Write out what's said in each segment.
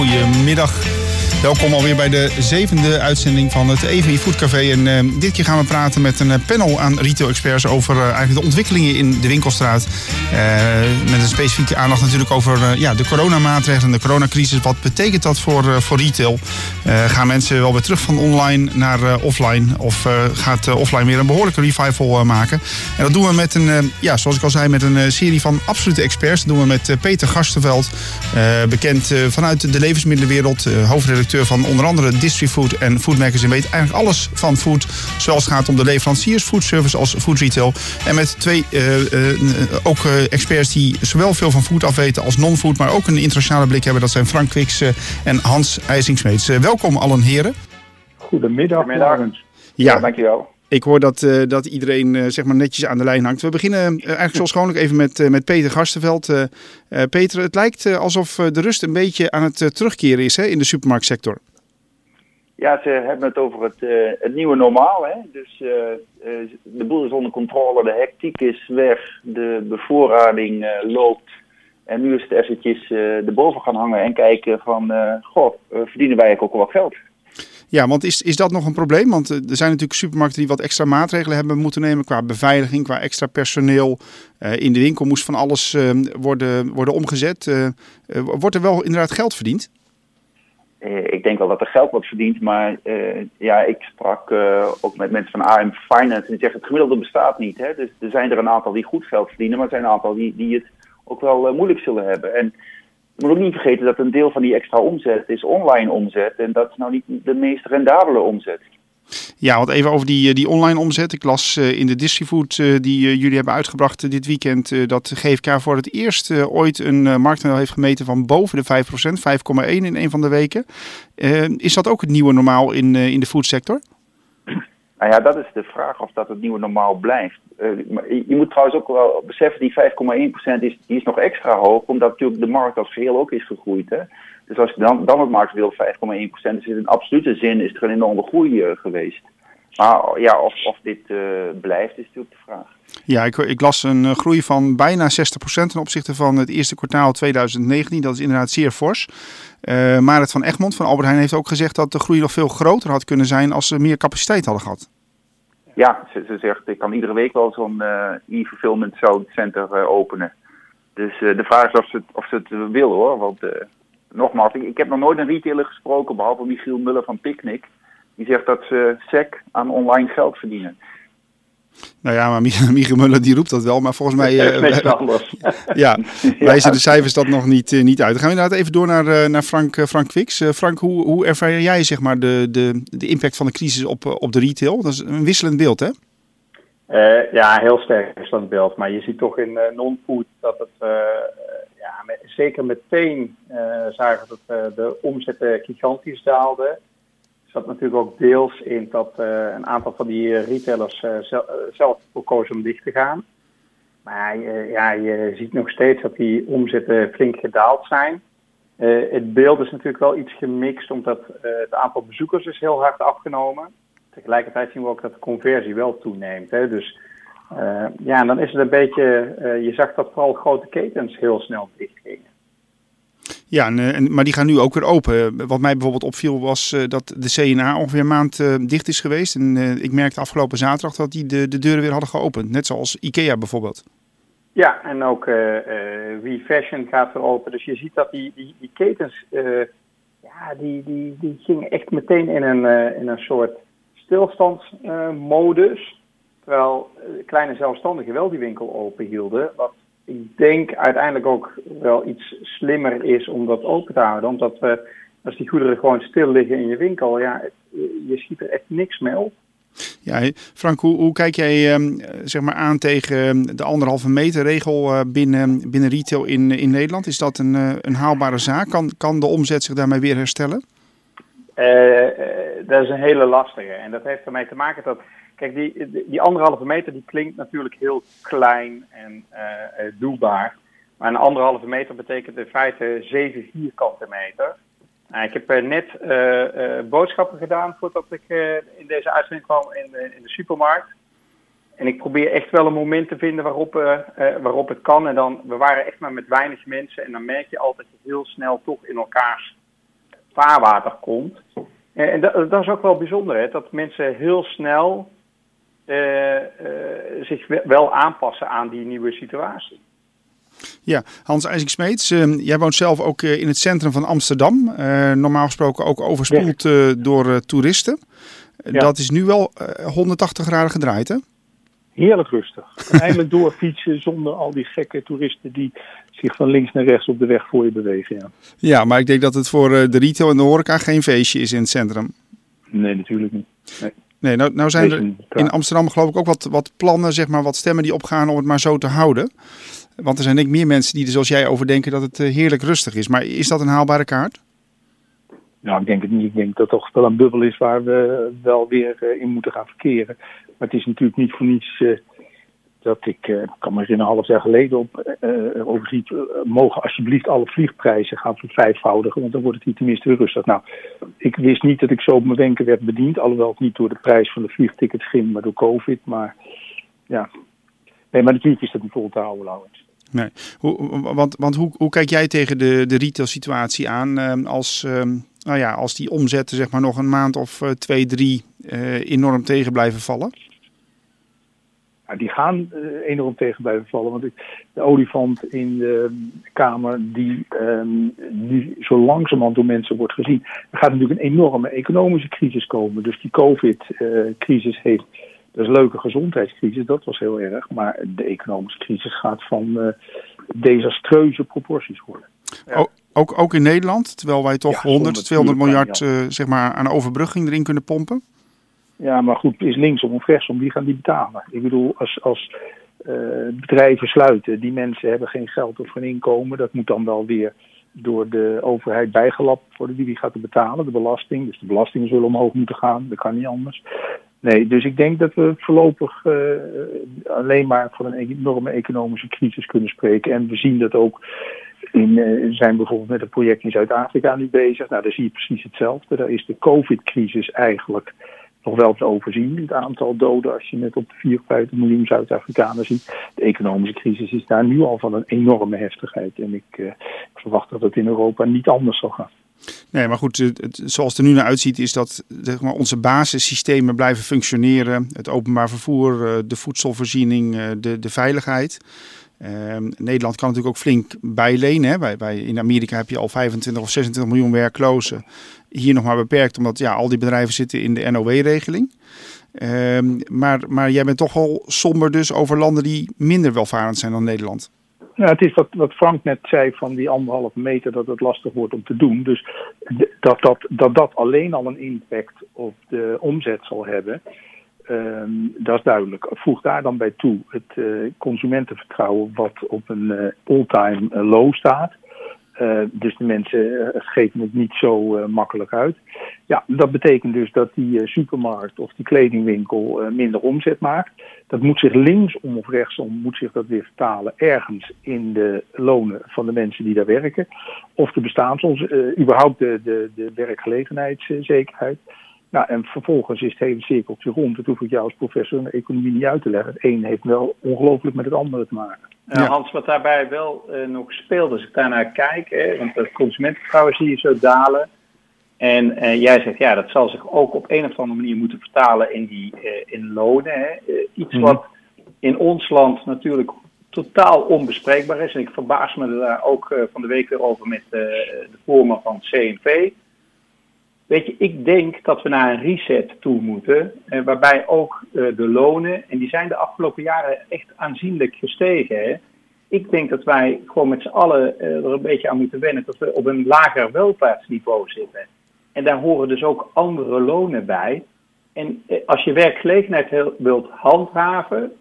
goedemiddag. Welkom alweer bij de zevende uitzending van het EVI Food Café. En uh, dit keer gaan we praten met een panel aan retail-experts over uh, eigenlijk de ontwikkelingen in de winkelstraat. Uh, met een specifieke aandacht natuurlijk over ja, de coronamaatregelen en de coronacrisis. Wat betekent dat voor, voor retail? gaan mensen wel weer terug van online naar offline? Of gaat offline weer een behoorlijke revival maken? En dat doen we met een, ja, zoals ik al zei, met een serie van absolute experts. Dat doen we met Peter Garstenveld, bekend vanuit de levensmiddelenwereld, hoofdredacteur van onder andere Distrifood en Food Magazine. Weet eigenlijk alles van food. Zoals het gaat om de leveranciers, food service als food retail. En met twee uh, uh, ook experts die zowel veel van food afweten als non-food. Maar ook een internationale blik hebben. Dat zijn Frank Kwiks en Hans IJsingsmeets. welkom allen heren. Goedemiddag. Goedemiddag. Ja, ja dankjewel. Ik hoor dat, uh, dat iedereen uh, zeg maar netjes aan de lijn hangt. We beginnen uh, eigenlijk zoals gewoonlijk even met, met Peter Garstenveld. Peter, het lijkt alsof de rust een beetje aan het terugkeren is hè, in de supermarktsector. Ja, ze hebben het over het, het nieuwe normaal. Hè? Dus de boel is onder controle, de hectiek is weg, de bevoorrading loopt. En nu is het eventjes erboven gaan hangen en kijken van, goh, verdienen wij ook wel geld? Ja, want is, is dat nog een probleem? Want eh, er zijn natuurlijk supermarkten die wat extra maatregelen hebben moeten nemen qua beveiliging, qua extra personeel. Uh, in de winkel moest van alles uh, worden, worden omgezet. Uh, wordt er wel inderdaad geld verdiend? ik denk wel dat er geld wordt verdiend, maar ja, ik sprak ook met mensen van AM Finance en die zeggen het gemiddelde bestaat niet. Hè? Dus er zijn er een aantal die goed geld verdienen, maar er zijn een aantal die, die het ook wel moeilijk zullen hebben. En moet ook niet vergeten dat een deel van die extra omzet is online omzet. En dat is nou niet de meest rendabele omzet. Ja, want even over die, eh, die online omzet. Ik las uh, in de Distrifood uh, die jullie hebben uitgebracht dit weekend dat GFK voor het eerst ooit een marktaandeel heeft gemeten van boven de 5%, 5,1 in een van de weken. is dat ook het nieuwe normaal in, in de foodsector? Nou ja, dat is de vraag of dat het nieuwe normaal blijft. Uh, je moet trouwens ook wel beseffen, die 5,1% is, is nog extra hoog, omdat natuurlijk de markt als geheel ook is gegroeid. Hè? Dus als je dan, dan het marktdeel 5,1% is, in absolute zin is er een enorme groei geweest. Maar ja, of, of dit uh, blijft, is natuurlijk de vraag. Ja, ik, ik las een groei van bijna 60% ten opzichte van het eerste kwartaal 2019. Dat is inderdaad zeer fors. Uh, Marit van Egmond van Albert Heijn heeft ook gezegd dat de groei nog veel groter had kunnen zijn als ze meer capaciteit hadden gehad. Ja, ze, ze zegt ik kan iedere week wel zo'n uh, e-fulfillment center uh, openen. Dus de vraag is of ze, of ze het willen hoor. Want nogmaals, ik, ik, heb nog nooit een retailer gesproken, behalve Michiel Muller van Picnic. Die zegt dat ze sec aan online geld verdienen. Nou ja, maar Michiel Muller die roept dat wel, maar volgens mij... Uh, anders. ja, wijzen de cijfers dat nog niet, uh, niet uit. Dan gaan we inderdaad even door naar, uh, naar Frank, Frank. Frank, hoe, hoe ervaar jij zeg maar, de, de, de impact van de crisis op, op de retail? Dat is een wisselend beeld, hè? ja, heel sterk wisselend beeld. Maar je ziet toch in non-food dat het... ja, met, zeker meteen zagen dat de omzetten gigantisch daalden zat natuurlijk ook deels in dat uh, een aantal van die retailers uh, zelf voor kozen om dicht te gaan. Maar ja, je ziet nog steeds dat die omzetten flink gedaald zijn. het beeld is natuurlijk wel iets gemixt, omdat het aantal bezoekers is heel hard afgenomen. Tegelijkertijd zien we ook dat de conversie wel toeneemt. Hè? Dus ja, dan is het een beetje, je zag dat vooral grote ketens heel snel dicht gingen. Ja, eh, en, maar die gaan nu ook weer open. Wat mij bijvoorbeeld opviel was uh, dat de CNA ongeveer een maand uh, dicht is geweest. En ik merkte afgelopen zaterdag dat die de, de deuren weer hadden geopend. Net zoals IKEA bijvoorbeeld. Ja, en ook We Fashion gaat weer open. Dus je ziet dat die, die, die ketens, ja, die, die, die gingen echt meteen in een, in een soort stilstandsmodus. terwijl kleine zelfstandigen wel die winkel open hielden. Wat ik denk uiteindelijk ook wel iets slimmer is om dat open te houden. Omdat als die goederen gewoon stil liggen in je winkel, ja, je schiet er echt niks mee op. Ja, Frank, hoe, hoe kijk jij ehm, zeg maar aan tegen ehm, de anderhalve meter regel uh, binnen, binnen retail in, in Nederland? Is dat een, uh, een haalbare zaak? Kan, kan de omzet zich daarmee weer herstellen? Uh, dat is een hele lastige. En dat heeft ermee te maken dat Kijk, die, die anderhalve meter die klinkt natuurlijk heel klein en uh, doelbaar. Maar een anderhalve meter betekent in feite 7 vierkante meter. Nou, ik heb net uh, boodschappen gedaan voordat ik in deze uitzending kwam in de, in de supermarkt. En ik probeer echt wel een moment te vinden waarop, waarop het kan. En dan, we waren echt maar met weinig mensen. En dan merk je altijd dat je heel snel toch in elkaars vaarwater komt. En dat, dat is ook wel bijzonder, hè, dat mensen heel snel zich wel aanpassen aan die nieuwe situatie. Ja, Hans IJsink Smeets, uh, jij woont zelf ook in het centrum van Amsterdam. Uh, normaal gesproken ook overspoeld door toeristen. Dat is nu wel 180 graden gedraaid, hè? Heerlijk rustig. Eindelijk doorfietsen zonder al die gekke toeristen die zich van links naar rechts op de weg voor je bewegen. Ja, ja maar ik denk dat het voor de retail en de horeca geen feestje is in het centrum. Nee, natuurlijk niet. Nee. Nee, nou, nou zijn er in Amsterdam geloof ik ook wat, wat plannen, zeg maar, wat stemmen die opgaan om het maar zo te houden. Want er zijn denk ik meer mensen die er zoals jij over denken dat het heerlijk rustig is. Maar is dat een haalbare kaart? Nou, ik denk het niet. Ik denk dat het toch wel een bubbel is waar we wel weer in moeten gaan verkeren. Maar het is natuurlijk niet voor niets uh, dat ik, uh, kan me een half jaar geleden op uh, mogen alsjeblieft alle vliegprijzen gaan vervijfvoudigen, want dan wordt het hier tenminste rustig. Nou, ik wist niet dat ik zo op mijn wenken werd bediend, alhoewel niet door de prijs van de vliegtickets ging, maar door COVID. Maar ja, nee, maar natuurlijk is dat niet vol te houden, Laurens. Nee, hoe, want, want hoe, hoe kijk jij tegen de, de retail situatie aan als, nou ja, als die omzetten zeg maar nog een maand of twee, drie enorm tegen blijven vallen? Die gaan uh, enorm tegen blijven vallen. Want de olifant in de Kamer, die um, nu zo langzamerhand door mensen wordt gezien. Er gaat natuurlijk een enorme economische crisis komen. Dus die COVID-crisis heeft. Dat is een leuke gezondheidscrisis, dat was heel erg. Maar de economische crisis gaat van uh, desastreuze proporties worden. Ja. Ook, ook in Nederland, terwijl wij toch ja, 100, 200 miljard ja. zeg maar, aan overbrugging erin kunnen pompen? Ja, maar goed, is linksom of rechtsom, wie gaan die betalen? Ik bedoel, als, als uh, bedrijven sluiten, die mensen hebben geen geld of geen inkomen, dat moet dan wel weer door de overheid bijgelapt worden. Wie, wie gaat er betalen? De belasting. Dus de belastingen zullen omhoog moeten gaan, dat kan niet anders. Nee, dus ik denk dat we voorlopig uh, alleen maar van een enorme economische crisis kunnen spreken. En we zien dat ook in, uh, zijn bijvoorbeeld met een project in Zuid-Afrika nu bezig. Nou, daar zie je precies hetzelfde. Daar is de COVID-crisis eigenlijk nog wel te overzien. Het aantal doden, als je net op de 54 miljoen Zuid-Afrikanen ziet. De economische crisis is daar nu al van een enorme heftigheid. En ik, uh, ik verwacht dat het in Europa niet anders zal gaan. Nee, maar goed, zoals het er nu naar uitziet, is dat zeg maar, onze basissystemen blijven functioneren. Het openbaar vervoer, eh, de voedselvoorziening, eh, de, de veiligheid. Um, Nederland kan natuurlijk ook flink bijlenen. Hè. Bij, bij, in Amerika heb je al 25 of 26 miljoen werklozen. Hier nog maar beperkt, omdat ja, al die bedrijven zitten in de NOW-regeling. Um, maar, maar jij bent toch wel somber dus over landen die minder welvarend zijn dan Nederland. Ja, het is wat, wat Frank net zei van die anderhalve meter, dat het lastig wordt om te doen. Dus dat dat, dat, dat alleen al een impact op de omzet zal hebben. Um, dat is duidelijk. Voeg daar dan bij toe het uh, consumentenvertrouwen wat op een uh, all-time uh, low staat. Dus de mensen geven het niet zo makkelijk uit. Ja, dat betekent dus dat die supermarkt of die kledingwinkel minder omzet maakt. Dat moet zich linksom of rechtsom moet zich dat weer vertalen ergens in de lonen van de mensen die daar werken. Of de bestaansons, überhaupt de, de, de werkgelegenheidszekerheid. Nou, en vervolgens is het hele cirkeltje rond. Dat hoef ik jou als professor in de economie niet uit te leggen. Het een heeft wel ongelooflijk met het andere te maken. Ja. Hans, wat daarbij wel uh, nog speelt, als ik daarnaar kijk, hè, want het consumentenvertrouwen zie je zo dalen. En uh, jij zegt, ja, dat zal zich ook op een of andere manier moeten vertalen in, die, uh, in lonen. Hè. iets mm. wat in ons land natuurlijk totaal onbespreekbaar is. En ik verbaas me daar ook van de week weer over met de vormer van CNV. Weet je, ik denk dat we naar een reset toe moeten, eh, waarbij ook eh, de lonen, en die zijn de afgelopen jaren echt aanzienlijk gestegen. Ik denk dat wij gewoon met z'n allen eh, er een beetje aan moeten wennen dat we op een lager welvaartsniveau zitten. En daar horen dus ook andere lonen bij. En eh, als je werkgelegenheid heel, wilt handhaven,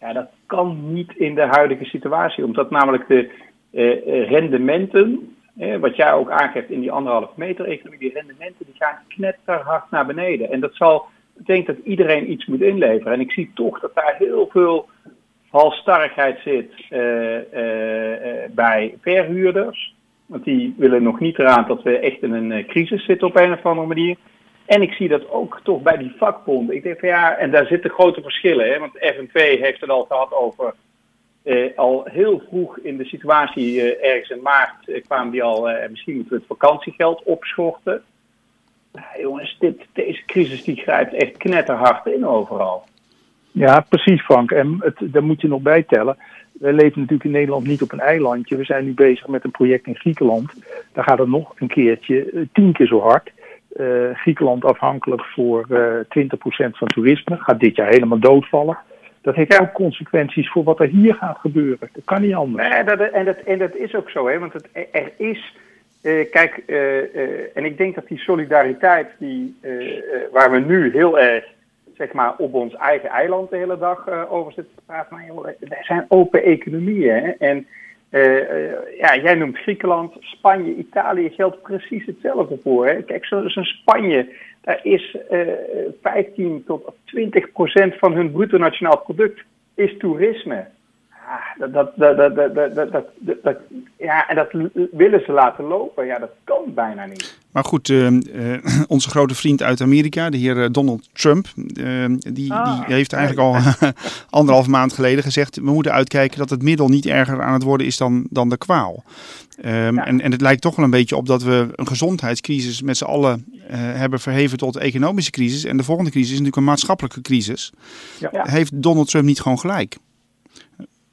ja, dat kan niet in de huidige situatie, omdat namelijk de eh, eh wat jij ook aangeeft in die anderhalve meter economie, die rendementen die gaan knetterhard naar beneden. En dat zal betekenen dat iedereen iets moet inleveren. En ik zie toch dat daar heel veel halstarrigheid zit uh, uh, bij verhuurders. Want die willen nog niet eraan dat we echt in een crisis zitten op een of andere manier. En ik zie dat ook toch bij die vakbonden. Ik denk van ja, en daar zitten grote verschillen. Hè? Want FNV heeft het al gehad over al heel vroeg in de situatie, ergens in maart, kwamen die al, misschien moeten we het vakantiegeld opschorten. Nou, jongens, dit, deze crisis die grijpt echt knetterhard in overal. Ja, precies Frank. En het, daar moet je nog bij tellen. We leven natuurlijk in Nederland niet op een eilandje. We zijn nu bezig met een project in Griekenland. Daar gaat het nog een keertje tien keer zo hard. Uh, Griekenland afhankelijk voor uh, 20% van toerisme. Gaat dit jaar helemaal doodvallen. Dat heeft ook consequenties voor wat er hier gaat gebeuren. Dat kan niet anders. Nee, dat, en, dat, en dat is ook zo, hè? want het, er is. Uh, kijk, uh, en ik denk dat die solidariteit die, waar we nu heel erg zeg maar, op ons eigen eiland de hele dag over zitten te praten. Maar joh, wij zijn open economieën. Hè? En ja, jij noemt Griekenland, Spanje, Italië geldt precies hetzelfde voor. Hè? Kijk, zo'n zo Spanje, daar is 15 tot 20 procent van hun bruto nationaal product is toerisme. Ah, ja, en dat willen ze laten lopen. Ja, dat kan bijna niet. Maar goed, uh, uh, onze grote vriend uit Amerika, de heer Donald Trump, uh, die, ah, die heeft eigenlijk al anderhalf maand geleden gezegd: we moeten uitkijken dat het middel niet erger aan het worden is dan, dan de kwaal. Um, ja. en, en het lijkt toch wel een beetje op dat we een gezondheidscrisis met z'n allen hebben verheven tot economische crisis. En de volgende crisis is natuurlijk een maatschappelijke crisis. Ja. Heeft Donald Trump niet gewoon gelijk?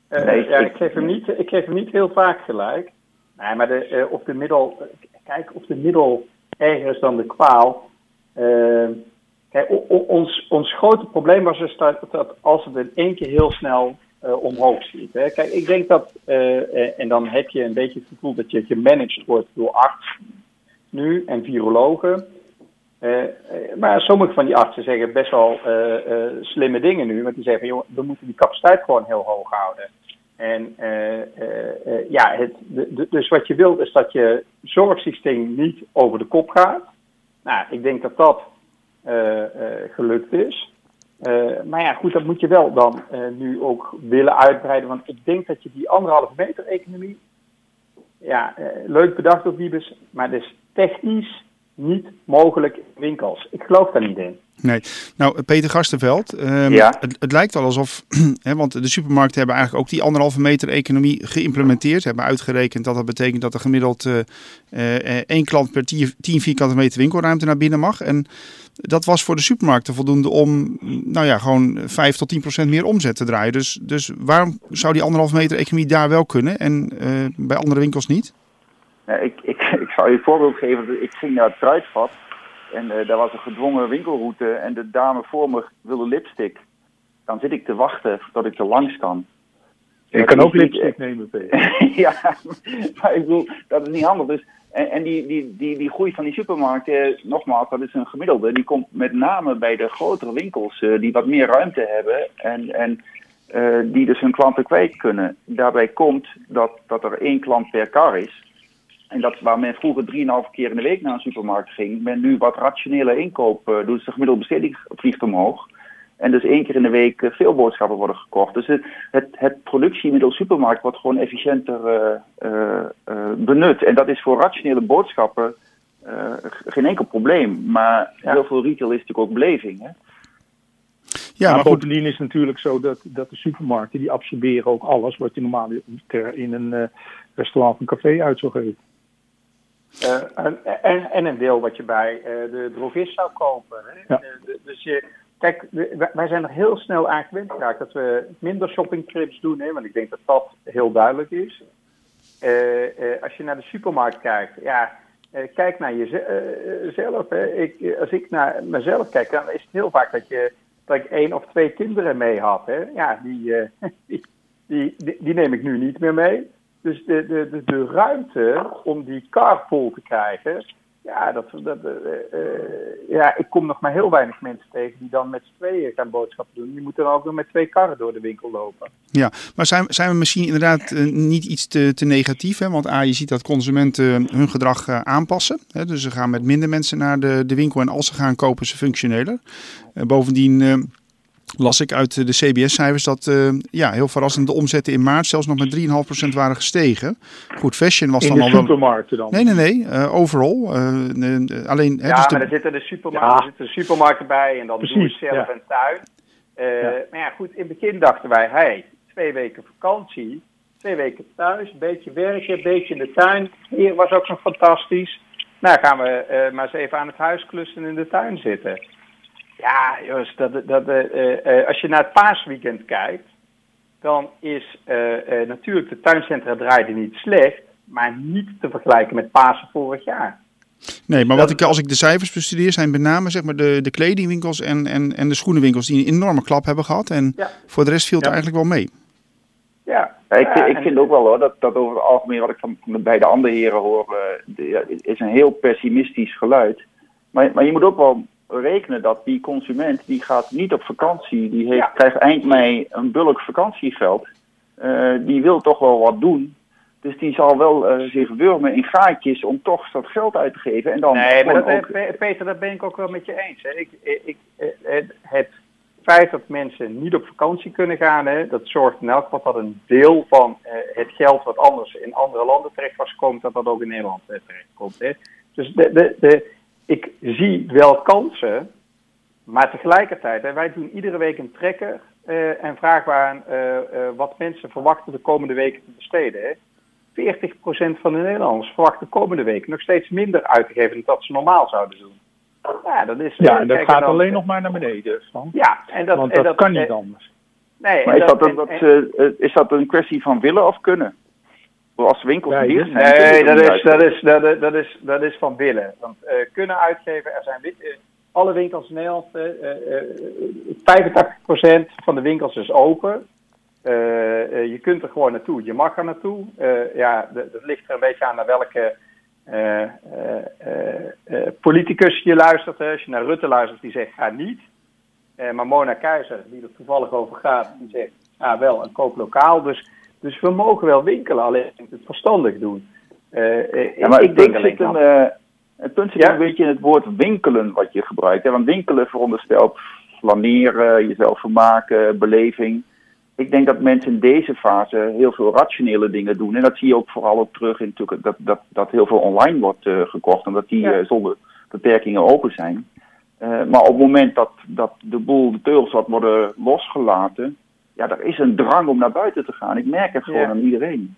Uh, nee, ja, ik geef, hem niet, ik geef hem niet heel vaak gelijk. Nee, maar de, uh, of de middel, kijk, of de middel erger is dan de kwaal. Uh, kijk, ons, ons grote probleem was dus dat, als het in één keer heel snel omhoog schiet. Hè. Kijk, ik denk dat, en dan heb je een beetje het gevoel dat je gemanaged wordt door artsen nu en virologen. maar sommige van die artsen zeggen best wel slimme dingen nu. Want die zeggen, joh, we moeten die capaciteit gewoon heel hoog houden. En uh, uh, ja, het, dus wat je wilt is dat je zorgsysteem niet over de kop gaat. Nou, ik denk dat dat gelukt is. maar ja, goed, dat moet je wel dan nu ook willen uitbreiden. Want ik denk dat je die anderhalve meter economie. Ja, leuk bedacht door Wiebes, maar het is technisch niet mogelijk in winkels. Ik geloof daar niet in. Nee. Nou, Peter Gastenveld, um, ja. het, het, lijkt wel alsof, hè, want de supermarkten hebben eigenlijk ook die anderhalve meter economie geïmplementeerd. Ze hebben uitgerekend dat dat betekent dat er gemiddeld uh, uh, één klant per 10 vierkante meter winkelruimte naar binnen mag. En dat was voor de supermarkten voldoende om, nou ja, gewoon 5 tot 10 procent meer omzet te draaien. Dus, dus waarom zou die anderhalve meter economie daar wel kunnen en uh, bij andere winkels niet? ik, ik, ik zou je een voorbeeld geven. Ik ging naar het Kruidvat en uh, daar was een gedwongen winkelroute en de dame voor me wilde lipstick. Dan zit ik te wachten tot ik er langs kan. Je kan ook lipstick nemen, Peter. ja, maar ik bedoel, dat is niet handig. Dus, en en die, die, die, die groei van die supermarkten, nogmaals, dat is een gemiddelde. Die komt met name bij de grotere winkels uh, die wat meer ruimte hebben en, en uh, die dus hun klanten kwijt kunnen. Daarbij komt dat, dat er één klant per kar is. En dat waar men vroeger 3,5 keer in de week naar een supermarkt ging, men nu wat rationele inkoop uh, doet. de gemiddelde besteding vliegt omhoog. En dus één keer in de week uh, veel boodschappen worden gekocht. Dus het, het, het productiemiddel supermarkt wordt gewoon efficiënter uh, benut. En dat is voor rationele boodschappen geen enkel probleem. Maar ja. heel veel retail is natuurlijk ook beleving. Hè? Ja, maar, bovendien is het natuurlijk zo dat, dat de supermarkten die absorberen ook alles wat je normaal in een restaurant of een café uit zou geven. Uh, en, en, een deel wat je bij uh, de drogist zou kopen. Hè? Ja. Uh, dus je, kijk, wij zijn er heel snel aan gewend geraakt dat we minder shoppingtrips doen. Hè? Want ik denk dat dat heel duidelijk is. als je naar de supermarkt kijkt, ja, kijk naar jezelf. Hè? Ik, als ik naar mezelf kijk, dan is het heel vaak dat, je, dat ik één of twee kinderen mee had. Hè? Ja, die, die, die, die neem ik nu niet meer mee. Dus de, de, de, ruimte om die car vol te krijgen, ja, dat, dat, uh, ja, ik kom nog maar heel weinig mensen tegen die dan met z'n tweeën gaan boodschappen doen. Die moeten dan ook nog met twee karren door de winkel lopen. Ja, maar zijn, zijn we misschien inderdaad uh, niet iets te, te negatief? Hè? Want A, je ziet dat consumenten hun gedrag aanpassen. Hè? Dus ze gaan met minder mensen naar de, de winkel en als ze gaan kopen ze functioneler. bovendien las ik uit de CBS-cijfers dat uh, ja, heel verrassend de omzetten in maart zelfs nog met 3,5% waren gestegen. Goed, fashion was in dan al wel... supermarkten dan? Nee, nee, nee. Uh, overal. Uh, alleen, ja, dus maar de... er zitten de, supermarkten, ja. er zitten de supermarkten bij en dan Precies, doe het zelf ja. en tuin. Ja. Maar ja, goed, in het begin dachten wij, hey, twee weken vakantie, twee weken thuis, een beetje werken, een beetje in de tuin. Hier was ook nog fantastisch. Nou, gaan we uh, maar eens even aan het huis klussen in de tuin zitten. Ja, jongens, dat, dat, uh, als je naar het paasweekend kijkt, dan is natuurlijk de tuincentra draaiden niet slecht, maar niet te vergelijken met Pasen vorig jaar. Nee, maar wat ik, als ik de cijfers bestudeer, zijn met name zeg maar, de, de kledingwinkels en, en, en de schoenenwinkels die een enorme klap hebben gehad. En voor de rest viel het eigenlijk wel mee. Ja, ik, ik vind ook wel hoor, dat, dat over het algemeen wat ik van bij de andere heren hoor, uh, is een heel pessimistisch geluid. Maar, maar je moet ook wel rekenen dat die consument, die gaat niet op vakantie, die heeft, krijgt eind mei een bulk vakantiegeld. Uh, die wil toch wel wat doen. Dus die zal wel uh, zich wurmen in gaatjes om toch dat geld uit te geven. En dan nee, maar dat, ook... Peter, dat ben ik ook wel met je eens. Hè. Ik, ik, het, het feit dat mensen niet op vakantie kunnen gaan, hè, dat zorgt in elk geval dat een deel van het geld wat anders in andere landen terecht was gekomen, dat dat ook in Nederland terecht komt. Hè. Dus de, de, de, ik zie wel kansen, maar tegelijkertijd, hè, wij doen iedere week een trekker uh, en vragen we aan wat mensen verwachten de komende weken te besteden. Hè. 40% van de Nederlanders verwacht de komende week nog steeds minder uit te geven dan dat ze normaal zouden doen. Ja, dat, is, ja, dat gaat alleen nog maar naar beneden. Van. Ja, en dat, Want dat, dat kan niet anders. Nee, maar is dat, een, dat, uh, is dat een kwestie van willen of kunnen? Als winkels nee, dicht zijn. Nee, dat is, dat, is, dat, is, dat, is, dat is van willen. Want uh, kunnen uitgeven, er zijn uh, alle winkels in Nederland, uh, 85% van de winkels is open. je kunt er gewoon naartoe, je mag er naartoe. ja, dat ligt er een beetje aan naar welke uh, uh, politicus je luistert. Als je naar Rutte luistert, die zegt ga niet. maar Mona Keizer, die er toevallig over gaat, die zegt ga wel en koop lokaal. Dus, dus we mogen wel winkelen, alleen het verstandig doen. ja, maar ik denk zit een, het punt zit ja? een beetje in het woord winkelen wat je gebruikt. Hè? Want winkelen veronderstelt flaneren, jezelf vermaken, beleving ik denk dat mensen in deze fase heel veel rationele dingen doen. En dat zie je ook vooral ook terug in dat, dat, dat heel veel online wordt uh, gekocht, omdat die ja. uh, zonder beperkingen open zijn. Uh, maar op het moment dat, dat de boel, de teugels wat worden losgelaten, ja, er is een drang om naar buiten te gaan. Ik merk het gewoon ja. aan iedereen.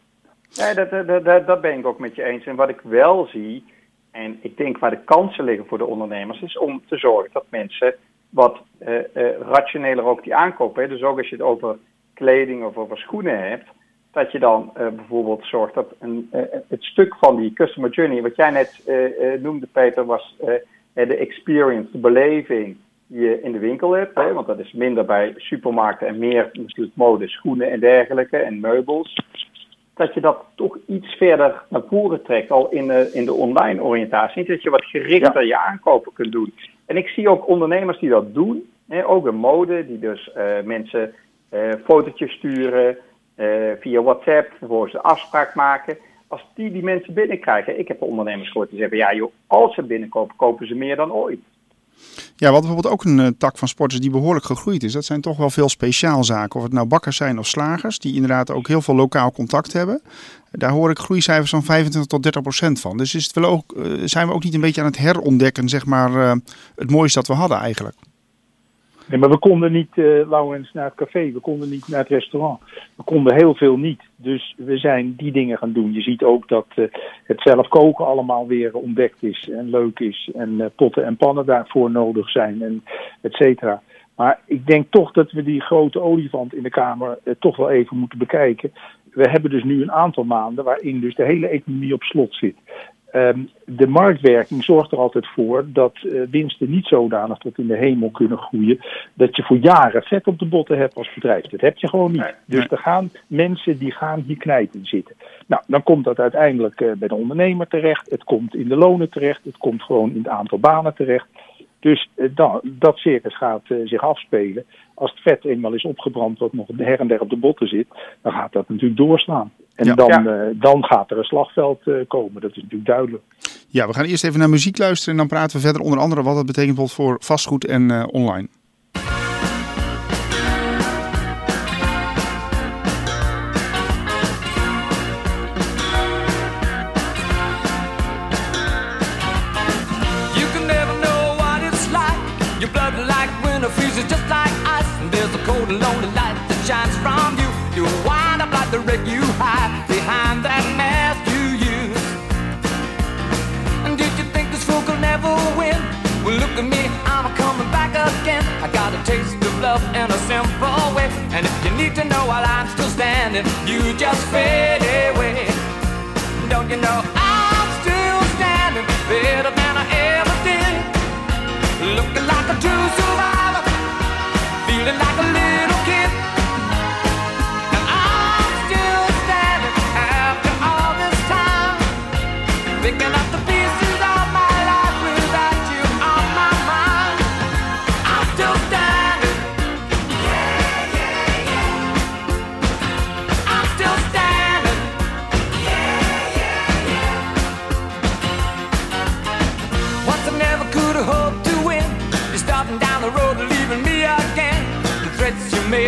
Ja, dat, dat, dat, dat ben ik ook met je eens. En wat ik wel zie, en ik denk waar de kansen liggen voor de ondernemers, is om te zorgen dat mensen wat rationeler ook die aankopen. Dus ook als je het over kleding of over schoenen hebt, dat je dan uh, bijvoorbeeld zorgt dat een, het stuk van die customer journey, wat jij net noemde, Peter, was de experience, de beleving je in de winkel hebt. Hè, want dat is minder bij supermarkten en meer natuurlijk mode, schoenen en dergelijke en meubels. Dat je dat toch iets verder naar voren trekt, al in de, in de online oriëntatie. Dat je wat gerichter ja. je aankopen kunt doen. En ik zie ook ondernemers die dat doen, hè, ook in mode, die dus mensen uh, fotootjes sturen uh, via WhatsApp, vervolgens een afspraak maken. Als die die mensen binnenkrijgen, ik heb ondernemers gehoord die zeggen, ja joh, als ze binnenkopen, kopen ze meer dan ooit. Ja, wat bijvoorbeeld ook een uh, tak van sport is die behoorlijk gegroeid is. Dat zijn toch wel veel speciaalzaken. Of het nou bakkers zijn of slagers, die inderdaad ook heel veel lokaal contact hebben. Daar hoor ik groeicijfers van 25 tot 30 procent van. Dus is het wel ook, uh, zijn we ook niet een beetje aan het herontdekken, zeg maar, uh, het mooiste dat we hadden eigenlijk. Nee, maar we konden niet, uh, Laurens, naar het café. We konden niet naar het restaurant. We konden heel veel niet. Dus we zijn die dingen gaan doen. Je ziet ook dat uh, het zelf koken allemaal weer ontdekt is en leuk is. En uh, potten en pannen daarvoor nodig zijn en et cetera. Maar ik denk toch dat we die grote olifant in de Kamer toch wel even moeten bekijken. We hebben dus nu een aantal maanden waarin dus de hele economie op slot zit. Um, de marktwerking zorgt er altijd voor dat uh, winsten niet zodanig tot in de hemel kunnen groeien. Dat je voor jaren vet op de botten hebt als bedrijf. Dat heb je gewoon niet. Dus er gaan mensen die gaan hier knijpen zitten. Nou, dan komt dat uiteindelijk uh, bij de ondernemer terecht. Het komt in de lonen terecht. Het komt gewoon in het aantal banen terecht. Dus uh, dat, dat circus gaat zich afspelen. Als het vet eenmaal is opgebrand, wat nog her en der op de botten zit, dan gaat dat natuurlijk doorslaan. En ja. dan, ja. uh, dan gaat er een slagveld uh, komen, dat is natuurlijk duidelijk. Ja, we gaan eerst even naar muziek luisteren en dan praten we verder onder andere wat dat betekent voor vastgoed en uh, online. There's a cold and lonely light that shines from you. You cigarette you hide need to know while I'm still standing, you just fade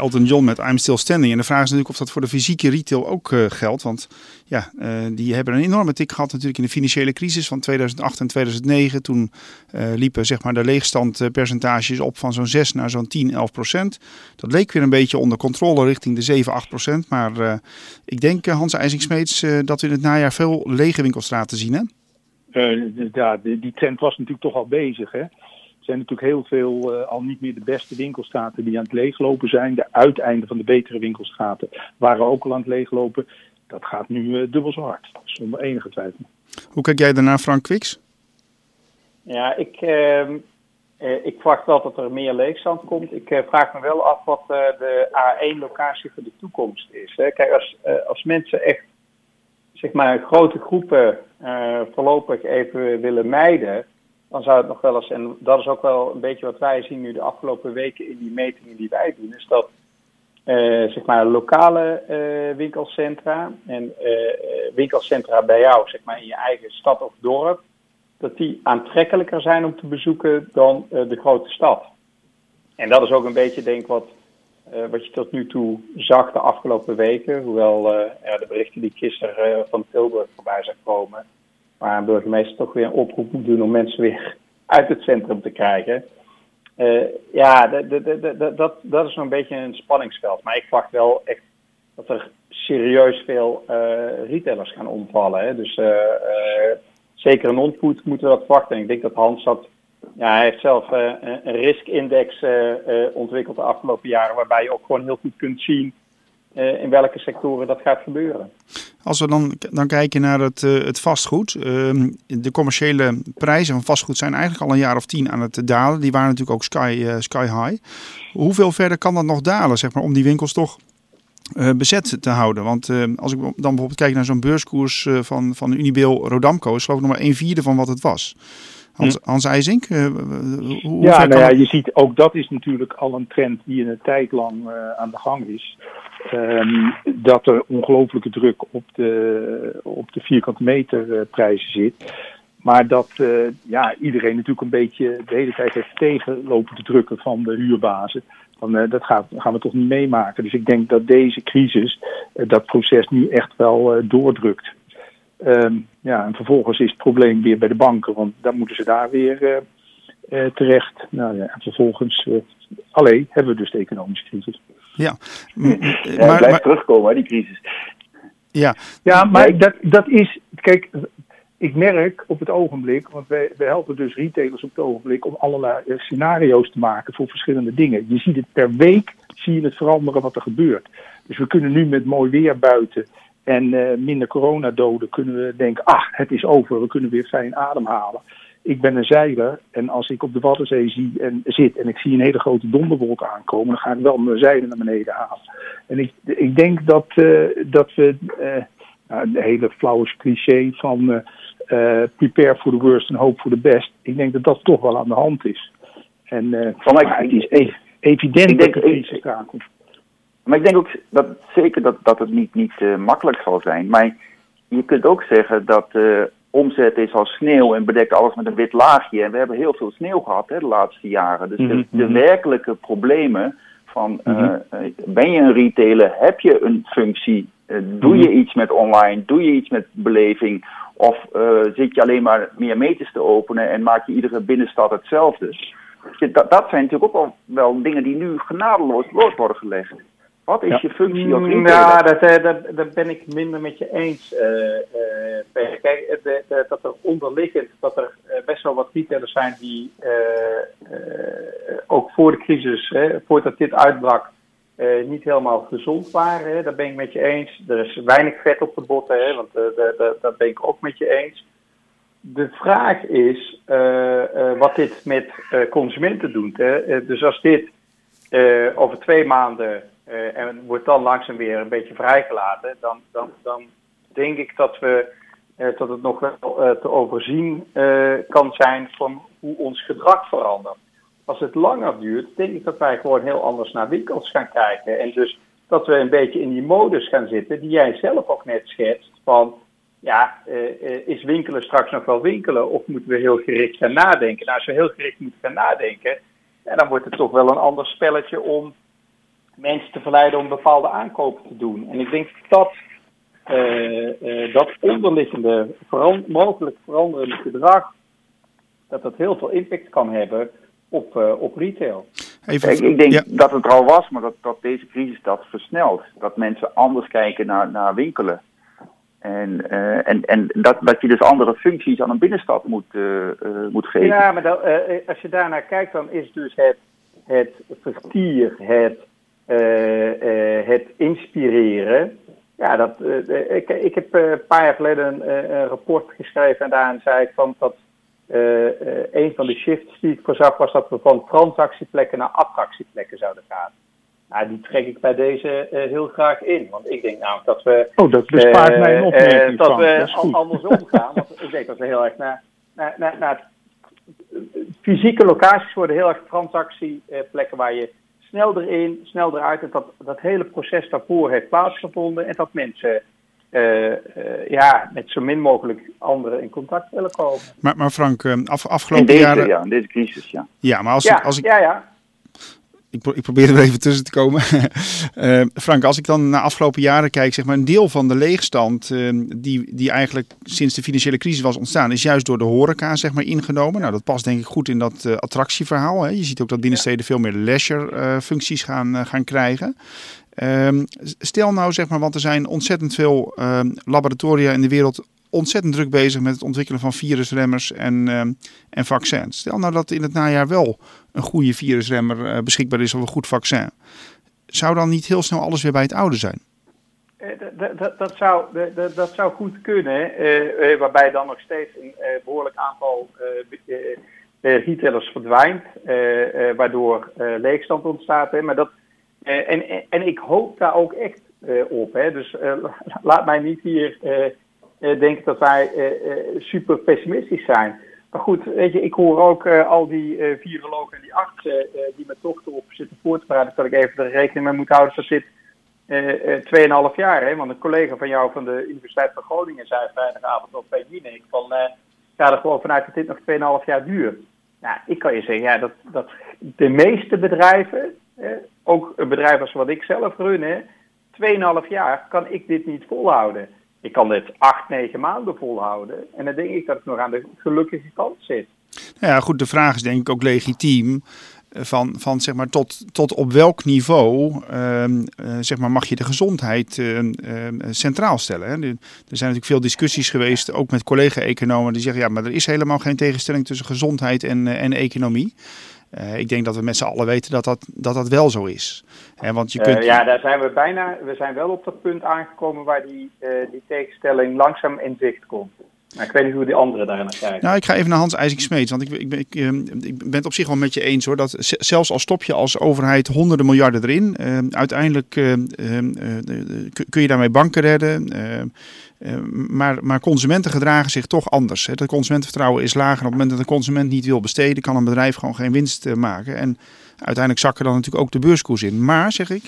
Elton John met I'm Still Standing. En de vraag is natuurlijk of dat voor de fysieke retail ook eh, geldt. Want ja, eh, die hebben een enorme tik gehad natuurlijk in de financiële crisis van 2008 en 2009. Toen eh, liepen zeg maar, de leegstandpercentages op van zo'n 6 naar zo'n 10, 11 procent. Dat leek weer een beetje onder controle richting de 7, 8 procent. Maar ik denk, Hans IJsingsmeets, eh, dat we in het najaar veel lege winkelstraten zien. Hè? Ja, die, die trend was natuurlijk toch al bezig. Hè? Er zijn natuurlijk heel veel eh, al niet meer de beste winkelstraten die aan het leeglopen zijn. De uiteinden van de betere winkelstraten waren ook al aan het leeglopen. Dat gaat nu eh, dubbel zo hard, zonder enige twijfel. Hoe kijk jij daarna, Frank Kwiks? Ja, ik, ehm, eh, ik verwacht wel dat er meer leegstand komt. Ik eh, vraag me wel af wat eh, de A1-locatie voor de toekomst is. Hè. Kijk, als, eh, als mensen echt zeg maar, grote groepen eh, voorlopig even willen mijden, dan zou het nog wel eens, en dat is ook wel een beetje wat wij zien nu de afgelopen weken in die metingen die wij doen, is dat eh, zeg maar lokale eh, winkelcentra en eh, winkelcentra bij jou, zeg maar in je eigen stad of dorp, dat die aantrekkelijker zijn om te bezoeken dan de grote stad. En dat is ook een beetje, denk ik, wat, wat je tot nu toe zag de afgelopen weken. Hoewel de berichten die gisteren van Tilburg voorbij zag komen, waar een burgemeester toch weer een oproep moet doen om mensen weer uit het centrum te krijgen. Eh, ja, dat, dat is zo'n beetje een spanningsveld. Maar ik verwacht wel echt dat er serieus veel eh, retailers gaan omvallen. Hè. Dus eh, zeker een non-food moeten we dat verwachten. En ik denk dat Hans dat... Ja, hij heeft zelf een- een risk-index ontwikkeld de afgelopen jaren... waarbij je ook gewoon heel goed kunt zien eh, in welke sectoren dat gaat gebeuren. Als we dan, dan kijken naar het, eh, het vastgoed. ehm, de commerciële prijzen van vastgoed zijn eigenlijk al een jaar of tien aan het dalen. Die waren natuurlijk ook sky, eh, sky high. Hoeveel verder kan dat nog dalen, zeg maar, om die winkels toch bezet te houden? Want als ik dan bijvoorbeeld kijk naar zo'n beurskoers van, van Unibail Rodamco, is geloof nog maar een vierde van wat het was. Hans, Hans IJsink, eh, hoe Ja, nou ja, je ziet ook dat is natuurlijk al een trend die een tijd lang eh, aan de gang is. Ehm, dat er ongelooflijke druk op de, op de vierkante meter eh, prijzen zit. Maar dat ja, iedereen natuurlijk een beetje de hele tijd heeft tegenlopen te drukken van de huurbazen. Dan, dat gaan, gaan we toch niet meemaken. Dus ik denk dat deze crisis dat proces nu echt wel doordrukt. Ehm, ja, en vervolgens is het probleem weer bij de banken, want dan moeten ze daar weer terecht. Nou ja, en vervolgens, alleen hebben we dus de economische crisis. Ja, ja maar, blijft terugkomen, die crisis. Ja, ja maar dat, dat is, kijk, ik merk op het ogenblik, want wij, wij helpen dus retailers op het ogenblik om allerlei eh, scenario's te maken voor verschillende dingen. Je ziet het per week, zie je het veranderen wat er gebeurt. Dus we kunnen nu met mooi weer buiten en uh, minder coronadoden kunnen we denken, ah, het is over, we kunnen weer fijn ademhalen ik ben een zeiler en als ik op de Waddenzee zie en, zit en ik zie een hele grote donderwolk aankomen, dan ga ik wel mijn zeilen naar beneden halen. En ik, ik denk dat, uh, dat we, uh, nou, de hele flauwe cliché van uh, prepare for the worst and hope for the best, ik denk dat dat toch wel aan de hand is. En van mij, het is e evident dat de crisis eraan komt. Maar ik denk ook dat zeker dat, dat het niet, niet makkelijk zal zijn. Maar je kunt ook zeggen dat omzet is als sneeuw en bedekt alles met een wit laagje. En we hebben heel veel sneeuw gehad hè, de laatste jaren. Dus de, mhm, de, mhm. werkelijke problemen van uh, ben je een retailer, heb je een functie, doe je iets met online, doe je iets met beleving of zit je alleen maar meer meters te openen en maak je iedere binnenstad hetzelfde. Dat, dat zijn natuurlijk ook wel, wel dingen die nu genadeloos worden gelegd. Wat is je functie als mm, Ja, dat, uh, dat, dat, ben ik minder met je eens. Uh, Kijk, dat er onderliggend, dat er best wel wat retailers zijn die ook voor de crisis, hè, voordat dit uitbrak, niet helemaal gezond waren. Hè. Dat ben ik met je eens. Er is weinig vet op de botten, hè, want dat ben ik ook met je eens. De vraag is wat dit met consumenten doet. Hè. dus als dit over twee maanden uh, en wordt dan langzaam weer een beetje vrijgelaten, dan, dan, dan denk ik dat, we, uh, dat het nog wel uh, te overzien kan zijn van hoe ons gedrag verandert. Als het langer duurt, denk ik dat wij gewoon heel anders naar winkels gaan kijken. En dus dat we een beetje in die modus gaan zitten, die jij zelf ook net schetst, van ja, is winkelen straks nog wel winkelen of moeten we heel gericht gaan nadenken? Nou, als we heel gericht moeten gaan nadenken, dan wordt het toch wel een ander spelletje om mensen te verleiden om bepaalde aankopen te doen. En ik denk dat uh, uh, dat onderliggende mogelijk veranderende gedrag, dat dat heel veel impact kan hebben op, uh, op retail. Even, ik, ik denk dat het er al was, maar dat, dat deze crisis dat versnelt. Dat mensen anders kijken naar, naar winkelen. En, en, en dat, dat je dus andere functies aan een binnenstad moet, moet geven. Ja, maar dat, als je daarnaar kijkt, dan is dus het, het vertier, het eh, eh, het inspireren. Ja, dat, eh, ik, ik heb een paar jaar geleden een, een, rapport geschreven en daarin zei ik van dat een van de shifts die ik voorzag was dat we van transactieplekken naar attractieplekken zouden gaan. Nou, die trek ik bij deze heel graag in. Want ik denk namelijk dat we. Oh, dat bespaart mij een opmerking. dat we andersom gaan. Want ik denk dat we heel erg naar, naar, naar, naar fysieke locaties worden heel erg transactieplekken waar je snel erin, snel eruit. En dat, dat hele proces daarvoor heeft plaatsgevonden. En dat mensen uh, uh, ja, met zo min mogelijk anderen in contact willen komen. Maar, maar Frank, eh, af, afgelopen in deze, jaren... Ja, in deze crisis, ja. Ja, maar als ja, ik... Als ik... Ja, ja ik, ik, probeer er even tussen te komen. uh, Frank, als ik dan naar afgelopen jaren kijk, zeg maar een deel van de leegstand uh, die, die eigenlijk sinds de financiële crisis was ontstaan, is juist door de horeca zeg maar ingenomen. Nou, dat past denk ik goed in dat uh, attractieverhaal. Hè. Je ziet ook dat binnensteden veel meer leisure functies gaan, gaan krijgen. Ehm, stel nou zeg maar, want er zijn ontzettend veel ehm, laboratoria in de wereld ontzettend druk bezig met het ontwikkelen van virusremmers en, en vaccins. Stel nou dat in het najaar wel een goede virusremmer uh, beschikbaar is of een goed vaccin. Zou dan niet heel snel alles weer bij het oude zijn? Uh, dat, zou, dat, zou goed kunnen, uh, waarbij dan nog steeds een behoorlijk aantal retailers verdwijnt, waardoor leegstand ontstaat. Hè. Maar dat, en, en ik hoop daar ook echt op. Hè. Dus laat mij niet hier denken dat wij super pessimistisch zijn. Maar goed, weet je, ik hoor ook uh, al die uh, virologen en die artsen uh, die met dochter op zitten voor te praten, dat ik even er rekening mee moet houden dat zit 2,5 jaar. Hè? Want een collega van jou van de Universiteit van Groningen zei vrijdagavond op bij Jinek van ga er gewoon vanuit dat dit nog 2,5 jaar duurt. Nou, ik kan je zeggen, ja, dat, dat de meeste bedrijven, ook een bedrijf als wat ik zelf run, 2,5 jaar kan ik dit niet volhouden. Ik kan dit 8, 9 maanden volhouden. En dan denk ik dat ik nog aan de gelukkige kant zit. Nou ja, goed, de vraag is denk ik ook legitiem. Eh, van, van zeg maar tot, tot op welk niveau uh, zeg maar mag je de gezondheid uh, centraal stellen. Hè? Er zijn natuurlijk veel discussies geweest, ook met collega-economen, die zeggen ja, maar er is helemaal geen tegenstelling tussen gezondheid en, en economie. Ik denk dat we met z'n allen weten dat dat, dat, dat wel zo is. want je kunt... ja, daar zijn we bijna. We zijn wel op dat punt aangekomen waar die, die tegenstelling langzaam in zicht komt. Maar ik weet niet hoe die anderen daar naar kijken. Nou, ik ga even naar Hans IJsing Smeets. Want ik, ik, ik, ehm, ik, ben het op zich wel met je eens hoor. Dat zelfs al stop je als overheid honderden miljarden erin. Uh, uiteindelijk uh, kun je daarmee banken redden. Maar, maar consumenten gedragen zich toch anders. Het consumentenvertrouwen is lager. Op het moment dat een consument niet wil besteden, kan een bedrijf gewoon geen winst maken. En uiteindelijk zakken dan natuurlijk ook de beurskoers in. Maar zeg ik.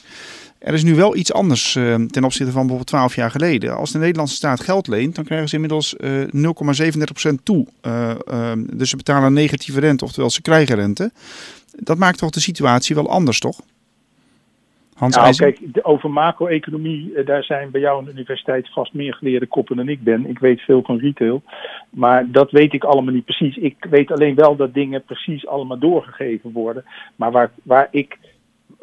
Er is nu wel iets anders uh, ten opzichte van bijvoorbeeld 12 jaar geleden. Als de Nederlandse staat geld leent, dan krijgen ze inmiddels uh, eh, 0,37% toe. Uh, dus ze betalen een negatieve rente, oftewel ze krijgen rente. Dat maakt toch de situatie wel anders, toch? Hans nou, kijk, over macro-economie, daar zijn bij jou aan de universiteit vast meer geleerde koppen dan ik ben. Ik weet veel van retail, maar dat weet ik allemaal niet precies. Ik weet alleen wel dat dingen precies allemaal doorgegeven worden. Maar waar, waar ik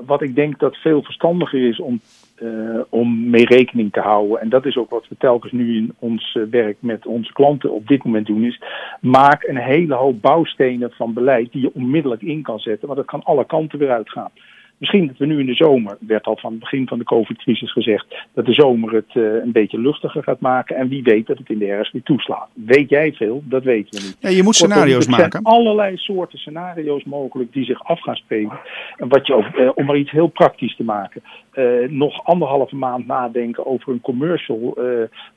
wat ik denk dat veel verstandiger is om, uh, om mee rekening te houden. En dat is ook wat we telkens nu in ons uh, werk met onze klanten op dit moment doen. Is maak een hele hoop bouwstenen van beleid die je onmiddellijk in kan zetten. Want dat kan alle kanten weer uitgaan. Misschien dat we nu in de zomer, werd al van het begin van de COVID-crisis gezegd, dat de zomer het uh, een beetje luchtiger gaat maken. En wie weet dat het in de herfst weer toeslaat. Weet jij veel? Dat weten we niet. Ja, je moet scenario's maken. Er zijn allerlei soorten scenario's mogelijk die zich af gaan spelen. En wat je uh, om maar iets heel praktisch te maken. Uh, nog anderhalve maand nadenken over een commercial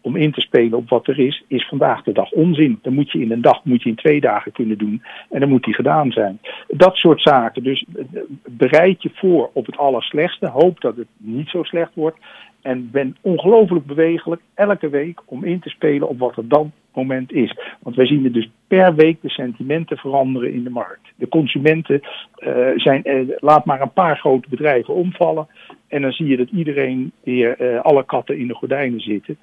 om in te spelen op wat er is, is vandaag de dag onzin. Dan moet je in een dag, moet je in twee dagen kunnen doen. En dan moet die gedaan zijn. Dat soort zaken. Dus bereid je voor op het allerslechtste. Hoop dat het niet zo slecht wordt. En ben ongelooflijk bewegelijk elke week om in te spelen op wat er dan moment is. Want wij zien er dus per week de sentimenten veranderen in de markt. De consumenten uh, zijn, uh, laat maar een paar grote bedrijven omvallen. En dan zie je dat iedereen weer uh, alle katten in de gordijnen zitten.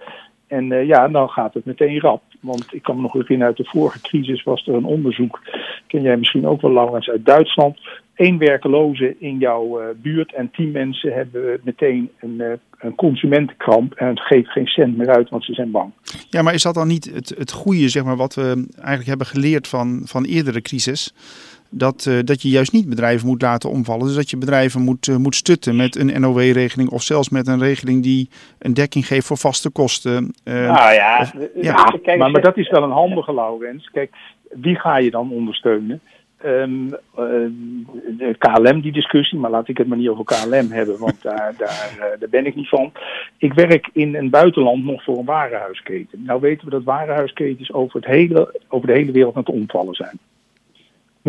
En ja, dan gaat het meteen rap. Want ik kan me nog herinneren uit de vorige crisis was er een onderzoek. Ken jij misschien ook wel, Laurens, uit Duitsland één werkeloze in jouw uh, buurt en tien mensen hebben meteen een, uh, een consumentenkramp en het geeft geen cent meer uit, want ze zijn bang. Ja, maar is dat dan niet het, het goede, zeg maar, wat we eigenlijk hebben geleerd van, van eerdere crisis? Dat, uh, dat je juist niet bedrijven moet laten omvallen. Dus dat je bedrijven moet, moet stutten met een NOW-regeling of zelfs met een regeling die een dekking geeft voor vaste kosten. nou ja, of, ja. maar, maar dat is wel een handige, Laurens. Kijk, wie ga je dan ondersteunen? Um, de KLM, die discussie, maar laat ik het maar niet over KLM hebben, want daar, daar, uh, daar ben ik niet van. Ik werk in een buitenland nog voor een warenhuisketen. Nou weten we dat warenhuisketens over, het hele, over de hele wereld aan het omvallen zijn.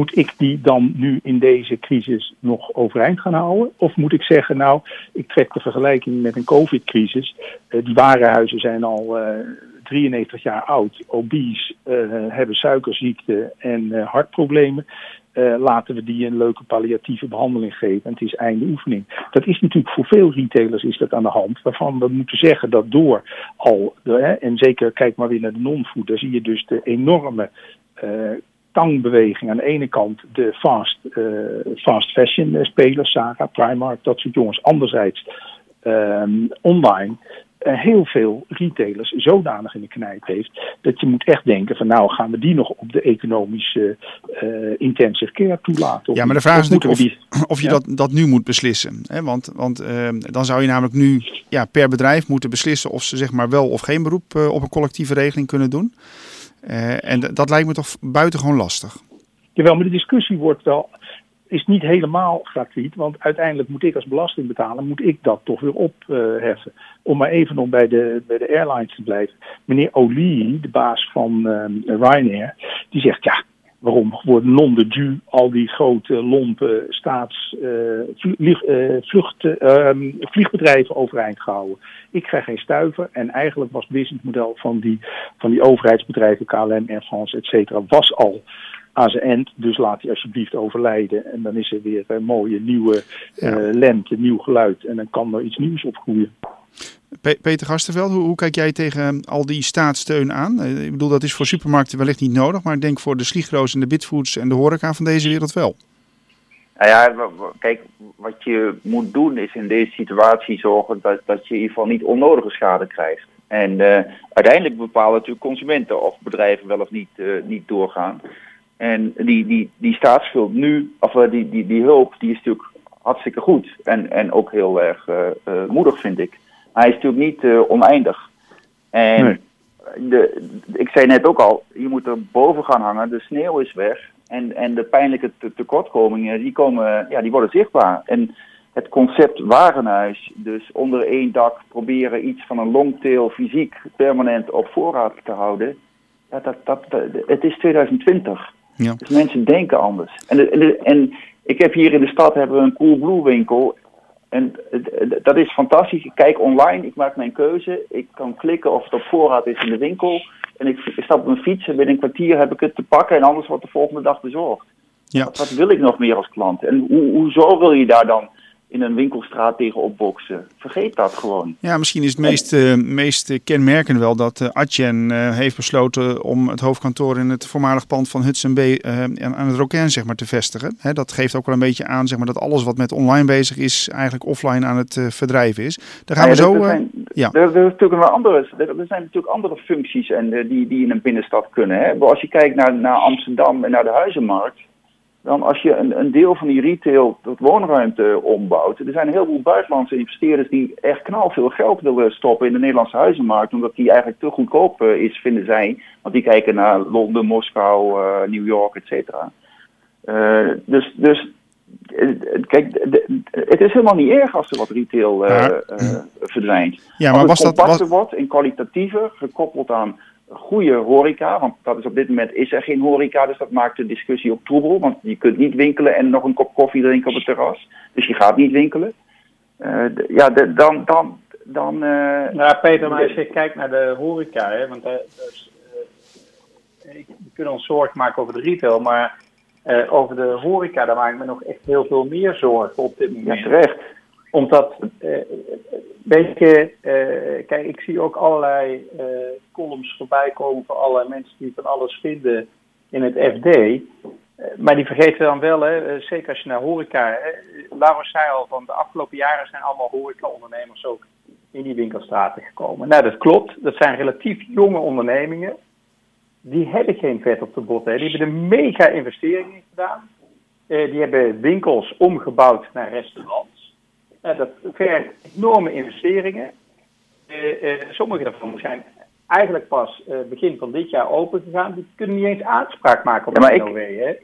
Moet ik die dan nu in deze crisis nog overeind gaan houden? Of moet ik zeggen, nou, ik trek de vergelijking met een COVID-crisis. Uh, die warenhuizen zijn al 93 jaar oud, obese, uh, hebben suikerziekte en uh, hartproblemen. Uh, laten we die een leuke palliatieve behandeling geven. En het is einde oefening. Dat is natuurlijk voor veel retailers is dat aan de hand. Waarvan we moeten zeggen dat door al, hè, en zeker kijk maar weer naar de non-food, daar zie je dus de enorme tangbeweging. Aan de ene kant de fast, fast fashion spelers, Zara, Primark, dat soort jongens. Anderzijds um, online uh, heel veel retailers zodanig in de knijp heeft. Dat je moet echt denken van nou gaan we die nog op de economische uh, intensive care toelaten. Ja, maar de vraag is natuurlijk of, of je dat, dat nu moet beslissen. Hè? Want, want uh, dan zou je namelijk nu ja, per bedrijf moeten beslissen of ze zeg maar wel of geen beroep op een collectieve regeling kunnen doen. En dat lijkt me toch buitengewoon lastig. Jawel, maar de discussie wordt wel is niet helemaal gratuit, want uiteindelijk moet ik als belastingbetaler moet ik dat toch weer opheffen. Om maar even nog bij de, bij de airlines te blijven. Meneer Oli, de baas van uh, Ryanair, die zegt ja, waarom worden non de du al die grote lompe staats uh, vlieg, uh, vlucht, uh, vliegbedrijven overeind gehouden. Ik krijg geen stuiver en eigenlijk was het businessmodel van die, van die overheidsbedrijven, KLM, Air France, et cetera, was al aan zijn end. Dus laat hij alsjeblieft overlijden en dan is er weer een mooie nieuwe ja. lente, nieuw geluid en dan kan er iets nieuws opgroeien. Peter Gasterveld, hoe, hoe, kijk jij tegen al die staatssteun aan? Ik bedoel, dat is voor supermarkten wellicht niet nodig, maar ik denk voor de Sligro's en de Bitfoods en de horeca van deze wereld wel. Nou ja, kijk, wat je moet doen is in deze situatie zorgen dat, dat je in ieder geval niet onnodige schade krijgt. En uh, uiteindelijk bepalen natuurlijk consumenten of bedrijven wel of niet, uh, niet doorgaan. En die, die, die staatsschuld nu, of die, die, die hulp, die is natuurlijk hartstikke goed. En, en ook heel erg moedig, vind ik. Maar hij is natuurlijk niet uh, oneindig. En nee. de, ik zei net ook al, je moet er boven gaan hangen. De sneeuw is weg. En, en de pijnlijke te tekortkomingen, die, komen, ja, die worden zichtbaar. En het concept warenhuis, dus onder één dak proberen iets van een longtail fysiek permanent op voorraad te houden. Ja, dat, dat, dat, het is 2020. Ja. Dus mensen denken anders. En, en, en ik heb hier in de stad hebben we een Coolblue winkel. En dat is fantastisch. Ik kijk online, ik maak mijn keuze. Ik kan klikken of het op voorraad is in de winkel. En ik, stap op mijn fiets en binnen een kwartier heb ik het te pakken. En anders wordt de volgende dag bezorgd. Ja. Wat, wat, wil ik nog meer als klant? En hoe, hoezo wil je daar dan in een winkelstraat tegen opboksen. Vergeet dat gewoon. Ja, misschien is het meest, uh, meest kenmerkend wel dat uh, Adyen uh, heeft besloten om het hoofdkantoor in het voormalig pand van Hudson Bay aan het Rokin zeg maar, te vestigen. Hè, dat geeft ook wel een beetje aan zeg maar, dat alles wat met online bezig is eigenlijk offline aan het verdrijven is. Daar gaan ja, we zo... Er zijn, ja. er, er, natuurlijk een andere, er, er zijn natuurlijk andere functies en, die, die in een binnenstad kunnen. Hè. Als je kijkt naar, naar Amsterdam en naar de huizenmarkt dan als je een, een deel van die retail tot woonruimte ombouwt. Er zijn een heleboel buitenlandse investeerders die echt knal veel geld willen stoppen in de Nederlandse huizenmarkt. Omdat die eigenlijk te goedkoop uh, is, vinden zij. Want die kijken naar Londen, Moskou, uh, New York, et cetera. Uh, dus, dus kijk, het is helemaal niet erg als er wat retail verdwijnt. Ja, maar als het was dat was... wordt en kwalitatiever, gekoppeld aan goede horeca, want dat is op dit moment is er geen horeca, dus dat maakt de discussie ook troebel, want je kunt niet winkelen en nog een kop koffie drinken op het terras, dus je gaat niet winkelen. Uh, ja, de, dan, dan, dan. Uh, nou, Peter, maar als je kijkt naar de horeca, hè, want uh, dus, we kunnen ons zorgen maken over de retail, maar over de horeca, daar maak ik me nog echt heel veel meer zorgen op dit moment. Ja, terecht omdat, uh, weet je, uh, kijk, ik zie ook allerlei uh, columns voorbij komen van allerlei mensen die van alles vinden in het FD. maar die vergeten dan wel, hè, zeker als je naar horeca. Hè, zei al, van de afgelopen jaren zijn allemaal horeca-ondernemers ook in die winkelstraten gekomen. Nou, dat klopt. Dat zijn relatief jonge ondernemingen. Die hebben geen vet op de bot. Hè. Die hebben er mega investeringen gedaan. die hebben winkels omgebouwd naar restaurants. Uh, dat vergt enorme investeringen. Uh, sommige daarvan zijn eigenlijk pas begin van dit jaar open gegaan. Die kunnen niet eens aanspraak maken op ja, de NOW. Hè?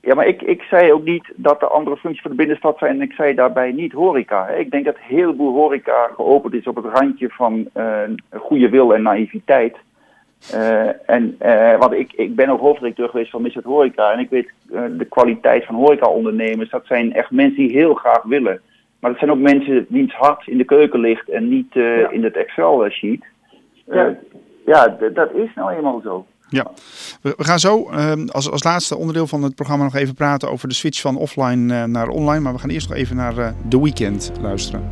Ja, maar ik, ik zei ook niet dat er andere functies voor de binnenstad zijn. En ik zei daarbij niet horeca. Hè. Ik denk dat heel heleboel horeca geopend is op het randje van goede wil en naïviteit. En, want ik, ik ben ook hoofddirecteur geweest van Misset Horeca. En ik weet de kwaliteit van horeca-ondernemers. Dat zijn echt mensen die heel graag willen. Maar het zijn ook mensen wiens hart in de keuken ligt en niet uh, ja. in het Excel-sheet. Uh, ja, ja dat is nou eenmaal zo. Ja, we, gaan zo uh, als, als laatste onderdeel van het programma nog even praten over de switch van offline uh, naar online. Maar we gaan eerst nog even naar uh, The Weekend luisteren.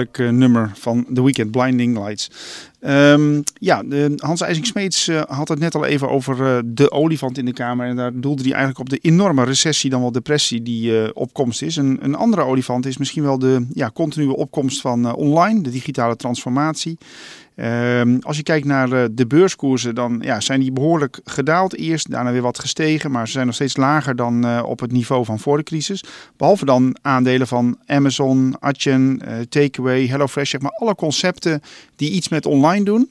Eh, nummer van The Weekend, Blinding Lights. Ehm, ja, de, Hans IJsing Smeets eh, had het net al even over eh, de olifant in de Kamer. En daar doelde hij eigenlijk op de enorme recessie, dan wel depressie, die opkomst is. Een, een andere olifant is misschien wel de ja, continue opkomst van online, de digitale transformatie. Ehm, als je kijkt naar eh, de beurskoersen, dan ja, zijn die behoorlijk gedaald eerst, daarna weer wat gestegen, maar ze zijn nog steeds lager dan eh, op het niveau van voor de crisis. Behalve dan aandelen van Amazon, Adyen, eh, Takeaway, HelloFresh, zeg maar alle concepten die iets met online doen.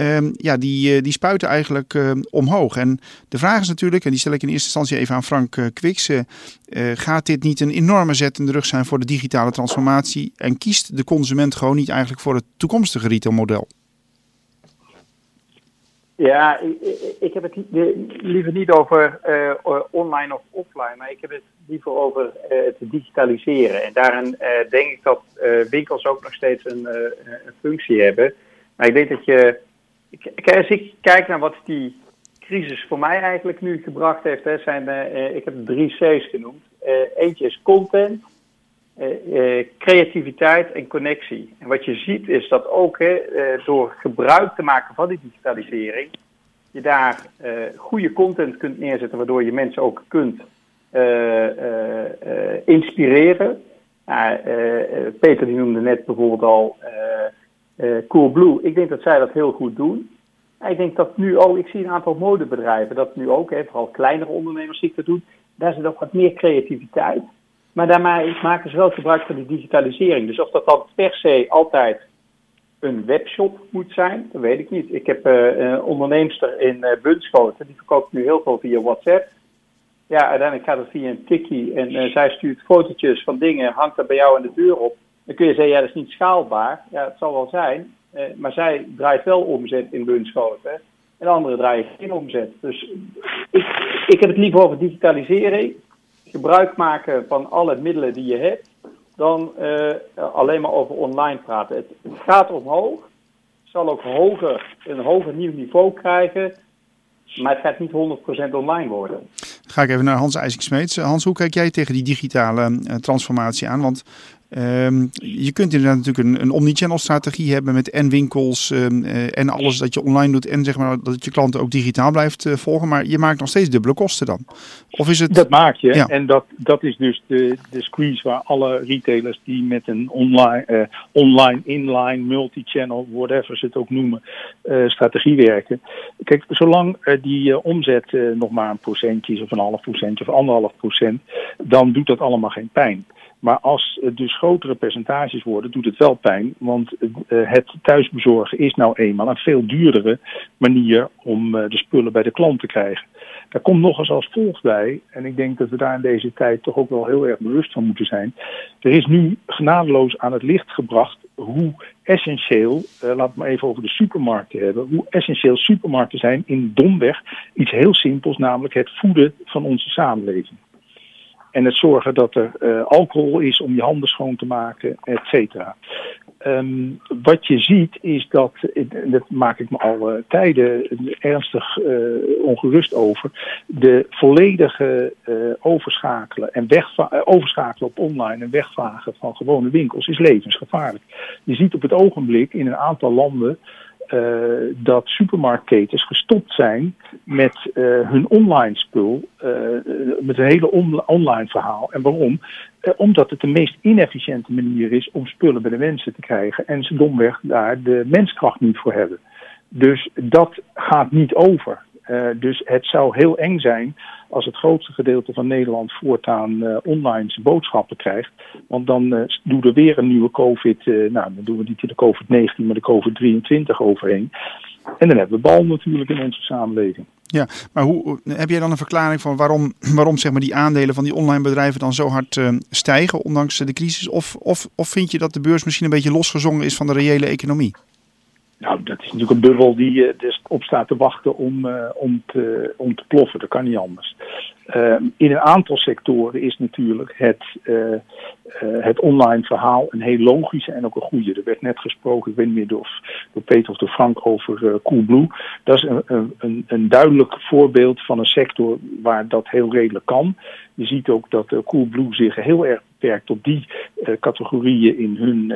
Ehm, ja, die, eh, die spuiten eigenlijk eh, omhoog. En de vraag is natuurlijk, en die stel ik in eerste instantie even aan Frank uh, Kwiks. eh, eh, gaat dit niet een enorme zet in de rug zijn voor de digitale transformatie? En kiest de consument gewoon niet eigenlijk voor het toekomstige retailmodel? Ja, ik, heb het li- liever niet over eh, online of offline, maar ik heb het liever over eh, het digitaliseren. En daarin eh, denk ik dat eh, winkels ook nog steeds een, eh, een functie hebben. Maar ik denk dat je. Als ik kijk naar wat die crisis voor mij eigenlijk nu gebracht heeft, hè, zijn, eh, ik heb drie C's genoemd. Eh, eentje is content, creativiteit en connectie. En wat je ziet is dat ook hè, door gebruik te maken van die digitalisering, je daar goede content kunt neerzetten, waardoor je mensen ook kunt inspireren. Eh, Peter die noemde net bijvoorbeeld al eh, Coolblue. Ik denk dat zij dat heel goed doen. Ik denk dat nu ook, ik zie een aantal modebedrijven dat nu ook, hè, vooral kleinere ondernemers ik dat doen. Daar zit ook wat meer creativiteit. Maar daarmee maken ze wel gebruik van die digitalisering. Dus of dat dan per se altijd een webshop moet zijn, dat weet ik niet. Ik heb eh, een onderneemster in eh Bunschoten, die verkoopt nu heel veel via WhatsApp. Ja, uiteindelijk gaat het via een tikkie en zij stuurt fotootjes van dingen, hangt dat bij jou aan de deur op. Dan kun je zeggen, ja, dat is niet schaalbaar. Ja, het zal wel zijn, eh, maar zij draait wel omzet in Bunschoten. En anderen draaien geen omzet. Dus ik, ik heb het liever over digitalisering, gebruik maken van alle middelen die je hebt, dan eh, alleen maar over online praten. Het, gaat omhoog, het zal ook hoger, een hoger nieuw niveau krijgen, maar het gaat niet 100% online worden. Ga ik even naar Hans IJsing Smeets. Hans, hoe kijk jij tegen die digitale eh, transformatie aan? Want ehm, je kunt inderdaad natuurlijk een, een omnichannel strategie hebben met en winkels ehm, eh, en alles dat je online doet en zeg maar dat je klanten ook digitaal blijft eh, volgen. Maar je maakt nog steeds dubbele kosten dan. Of is het... Dat maak je. Ja. En dat, dat is dus de, de squeeze waar alle retailers die met een online, eh, online inline, multi-channel, whatever ze het ook noemen, strategie werken. Kijk, zolang die omzet nog maar een procentje is of een half procentje of anderhalf procent, dan doet dat allemaal geen pijn. Maar als het dus grotere percentages worden, doet het wel pijn. Want eh, het thuisbezorgen is nou eenmaal een veel duurdere manier om eh, de spullen bij de klant te krijgen. Daar komt nog eens als volgt bij, en ik denk dat we daar in deze tijd toch ook wel heel erg bewust van moeten zijn. Er is nu genadeloos aan het licht gebracht hoe essentieel, eh, laat maar even over de supermarkten hebben, hoe essentieel supermarkten zijn in domweg iets heel simpels, namelijk het voeden van onze samenleving. En het zorgen dat er eh, alcohol is om je handen schoon te maken, et cetera. Ehm, wat je ziet is dat, en dat maak ik me al eh, tijden ernstig eh, ongerust over, de volledige overschakelen en overschakelen op online en wegvagen van gewone winkels is levensgevaarlijk. Je ziet op het ogenblik in een aantal landen eh, dat supermarktketens gestopt zijn met eh, hun online spul, eh, met een hele on- online verhaal. En waarom? Omdat het de meest inefficiënte manier is om spullen bij de mensen te krijgen en ze domweg daar de menskracht niet voor hebben. Dus dat gaat niet over. Eh, dus het zou heel eng zijn als het grootste gedeelte van Nederland voortaan eh, online boodschappen krijgt. Want dan eh, doen we weer een nieuwe COVID, nou dan doen we niet de COVID-19, maar de COVID-23 overheen. En dan hebben we bal natuurlijk in onze samenleving. Ja, maar hoe, heb jij dan een verklaring van waarom, waarom zeg maar, die aandelen van die online bedrijven dan zo hard stijgen, ondanks de crisis? Of, of, of vind je dat de beurs misschien een beetje losgezongen is van de reële economie? Nou, dat is natuurlijk een bubbel die eh, dus op staat te wachten om, eh, om, te, om te ploffen. Dat kan niet anders. Ehm, in een aantal sectoren is natuurlijk het, eh, het online verhaal een heel logische en ook een goede. Er werd net gesproken, ik weet niet meer door, Peter of door Frank, over eh, Coolblue. Dat is een, een- een, duidelijk voorbeeld van een sector waar dat heel redelijk kan. Je ziet ook dat eh, Coolblue zich heel erg beperkt tot die categorieën in hun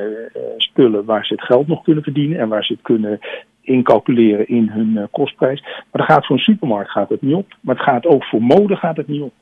spullen waar ze het geld nog kunnen verdienen en waar ze het kunnen incalculeren in hun kostprijs. Maar dat gaat voor een supermarkt gaat het niet op. Maar het gaat ook voor mode gaat het niet op.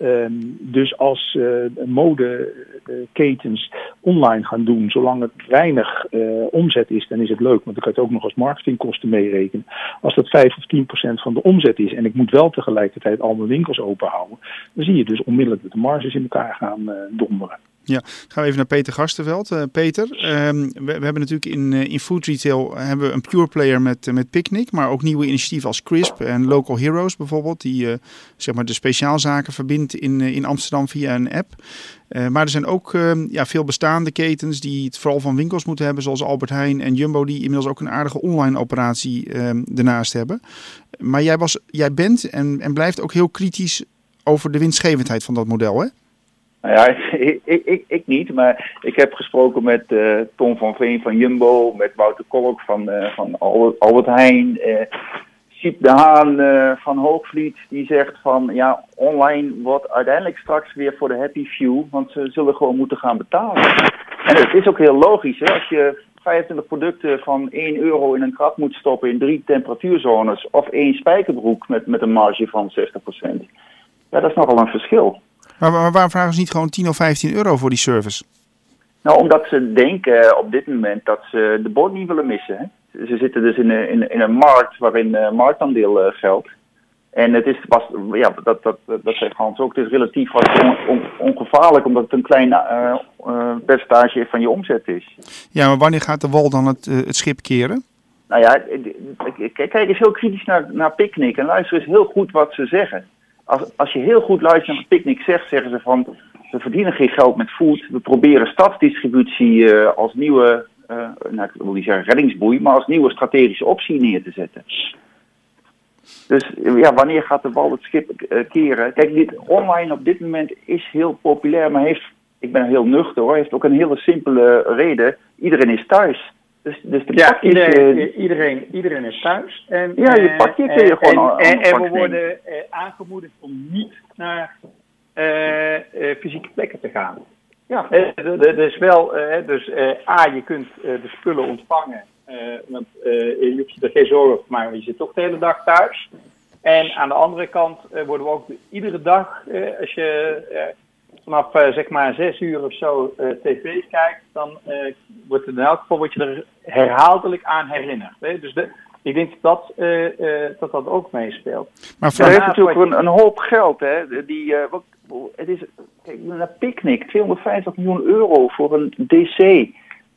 Ehm, dus als eh modeketens online gaan doen, zolang het weinig eh, omzet is, dan is het leuk, want dan kan je het ook nog als marketingkosten meerekenen. Als dat 5 of 10 procent van de omzet is en ik moet wel tegelijkertijd al mijn winkels open houden, dan zie je dus onmiddellijk dat de marges in elkaar gaan eh, donderen. Ja, gaan we even naar Peter Gastenveld. Eh, Peter, ehm, we, hebben natuurlijk in, eh, in food retail hebben we een pure player met, eh, met Picnic, maar ook nieuwe initiatieven als Crisp en Local Heroes bijvoorbeeld, die eh, zeg maar de speciaalzaken verbindt in, eh, in Amsterdam via een app. Eh, maar er zijn ook ehm, ja, veel bestaande ketens die het vooral van winkels moeten hebben, zoals Albert Heijn en Jumbo, die inmiddels ook een aardige online operatie ehm, ernaast hebben. Maar jij, was, jij bent en, en blijft ook heel kritisch over de winstgevendheid van dat model, hè? Nou ja, ik, ik, ik, niet, maar ik heb gesproken met eh, Tom van Veen van Jumbo, met Wouter Kolk van, eh, van Albert, Albert Heijn, eh Siep de Haan van Hoogvliet, die zegt van ja, online wordt uiteindelijk straks weer voor de happy few, want ze zullen gewoon moeten gaan betalen. En het is ook heel logisch, hè, als je 25 producten van 1 euro in een krat moet stoppen in drie temperatuurzones, of één spijkerbroek met, met een marge van 60%. Ja, dat is nogal een verschil. Maar, maar waarom vragen ze niet gewoon 10 of 15 euro voor die service? Nou, omdat ze denken op dit moment dat ze de boot niet willen missen. Hè? Ze zitten dus in een, in, in een markt waarin eh, marktaandeel eh, geldt. En het is pas, ja, dat, dat, dat zegt Hans ook, het is relatief on- on- ongevaarlijk omdat het een klein eh, eh, percentage van je omzet is. Ja, maar wanneer gaat de wal dan het, eh, het schip keren? Nou ja, kijk eens heel kritisch naar, naar Picnic en luister eens heel goed wat ze zeggen. Als, als je heel goed luistert naar wat Picnic zegt, zeggen ze van we verdienen geen geld met food. We proberen stadsdistributie eh, als nieuwe, eh, nou, ik wil niet zeggen reddingsboei, maar als nieuwe strategische optie neer te zetten. Dus ja, wanneer gaat de wal het schip eh, keren? Kijk, dit online op dit moment is heel populair, maar heeft, ik ben heel nuchter hoor, heeft ook een hele simpele reden. Iedereen is thuis. Dus, dus de Ja, pakjes, iedereen, eh, iedereen, iedereen is thuis. En, Ja, je eh, pakje kun je gewoon en, aan- en, we worden eh, aangemoedigd om niet naar fysieke plekken te gaan. ja. Dus wel, dus A, je kunt de spullen ontvangen. want je hoeft je er geen zorgen over te maken, want je zit toch de hele dag thuis. En aan de andere kant worden we ook iedere dag, als je vanaf eh, zeg maar zes uur of zo eh, tv kijkt, dan eh, wordt in elk geval word je er herhaaldelijk aan herinnerd. Hè? Dus de, ik denk dat eh, eh, dat, dat ook meespeelt. Maar Er Daarnaast natuurlijk een, een hoop geld, hè. Die, eh, wat, het is, kijk, naar Picnic, 250 miljoen euro voor een DC.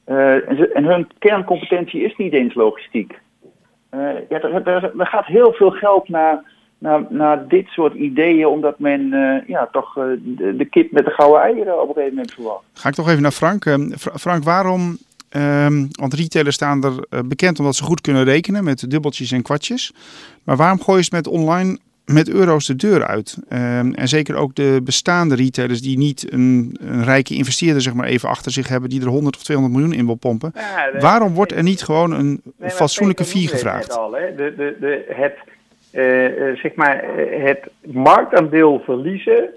Eh, en, ze- en hun kerncompetentie is niet eens logistiek. Eh, ja, er, er, er gaat heel veel geld naar, naar, naar dit soort ideeën, omdat men eh, ja, toch eh, de, de kip met de gouden eieren op een gegeven moment verwacht. ga ik toch even naar Frank. Ehm, Fra- Frank, waarom Ehm, want retailers staan er eh, bekend omdat ze goed kunnen rekenen met dubbeltjes en kwartjes. Maar waarom gooien ze met online met euro's de deur uit? Ehm, en zeker ook de bestaande retailers die niet een, een rijke investeerder zeg maar even achter zich hebben die er 100 of 200 miljoen in wil pompen. Ja, Waarom wordt er niet gewoon een Nee, fatsoenlijke het gevraagd? net Al, hè? De, de, de, het, zeg maar, eh, het marktaandeel verliezen,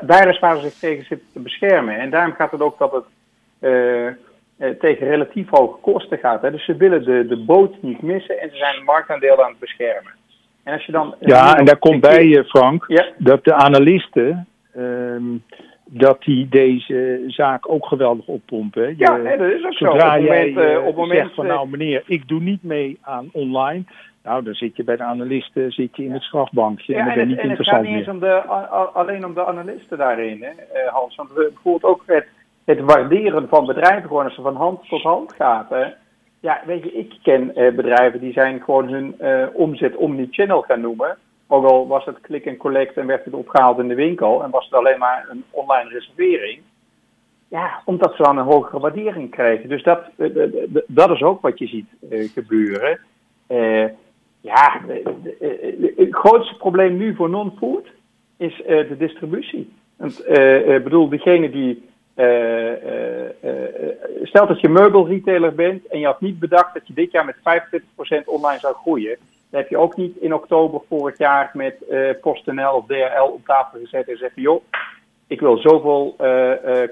daar is waar ze zich tegen zitten te beschermen. En daarom gaat het ook dat het eh, eh, tegen relatief hoge kosten gaat. Hè? Dus ze willen de, de boot niet missen en ze zijn het marktaandeel aan het beschermen. En als je dan, Ja, en daar komt bij, eh, Frank, Ja. dat de analisten, ehm, dat die deze zaak ook geweldig oppompen. Ja, nee, dat is ook zo. Zodra Op het jij moment, eh, eh, op het moment, zegt van eh, nou meneer, ik doe niet mee aan online. Nou, dan zit je bij de analisten zit je in het strafbankje en Ja, en je het, niet en het gaat niet eens om de, alleen om de analisten daarin, hè, eh, Hans. Want we- bijvoorbeeld ook het, het waarderen van bedrijven, gewoon als ze van hand tot hand gaat. Hè. Ja, weet je, ik ken eh, bedrijven die zijn gewoon hun eh, omzet omnichannel gaan noemen. Ook al was het click en collect en werd het opgehaald in de winkel en was het alleen maar een online reservering. Ja, omdat ze dan een hogere waardering krijgen. Dus dat, eh, eh, dat is ook wat je ziet gebeuren. Ja, eh, eh, eh, het grootste probleem nu voor non-food is de distributie. Want, eh, bedoel, degene die. eh, stel dat je meubelretailer bent en je had niet bedacht dat je dit jaar met 25% online zou groeien. Dan heb je ook niet in oktober vorig jaar met PostNL of DRL op tafel gezet en zeggen: joh, ik wil zoveel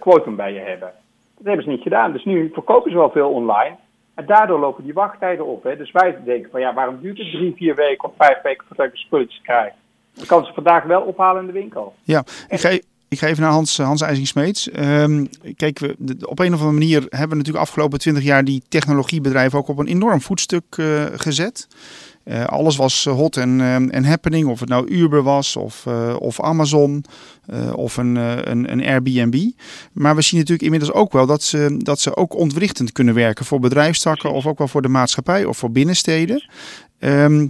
quotum bij je hebben. Dat hebben ze niet gedaan. Dus nu verkopen ze wel veel online. En daardoor lopen die wachttijden op. Hè. Dus wij denken van ja, waarom duurt het drie, vier weken of vijf weken voordat ik een spulletjes krijg? Dan kan ze vandaag wel ophalen in de winkel. Ja, ik ga, ik ga even naar Hans, Hans IJsing-Smeets. Ehm, kijk, we, de- op een of andere manier hebben we natuurlijk afgelopen twintig jaar die technologiebedrijven ook op een enorm voetstuk eh, gezet. Eh, alles was eh, hot en, ehm, en happening, of het nou Uber was of, eh, of Amazon eh, of een, eh, een, een Airbnb. Maar we zien natuurlijk inmiddels ook wel dat ze, dat ze ook ontwrichtend kunnen werken voor bedrijfstakken of ook wel voor de maatschappij of voor binnensteden. Ehm,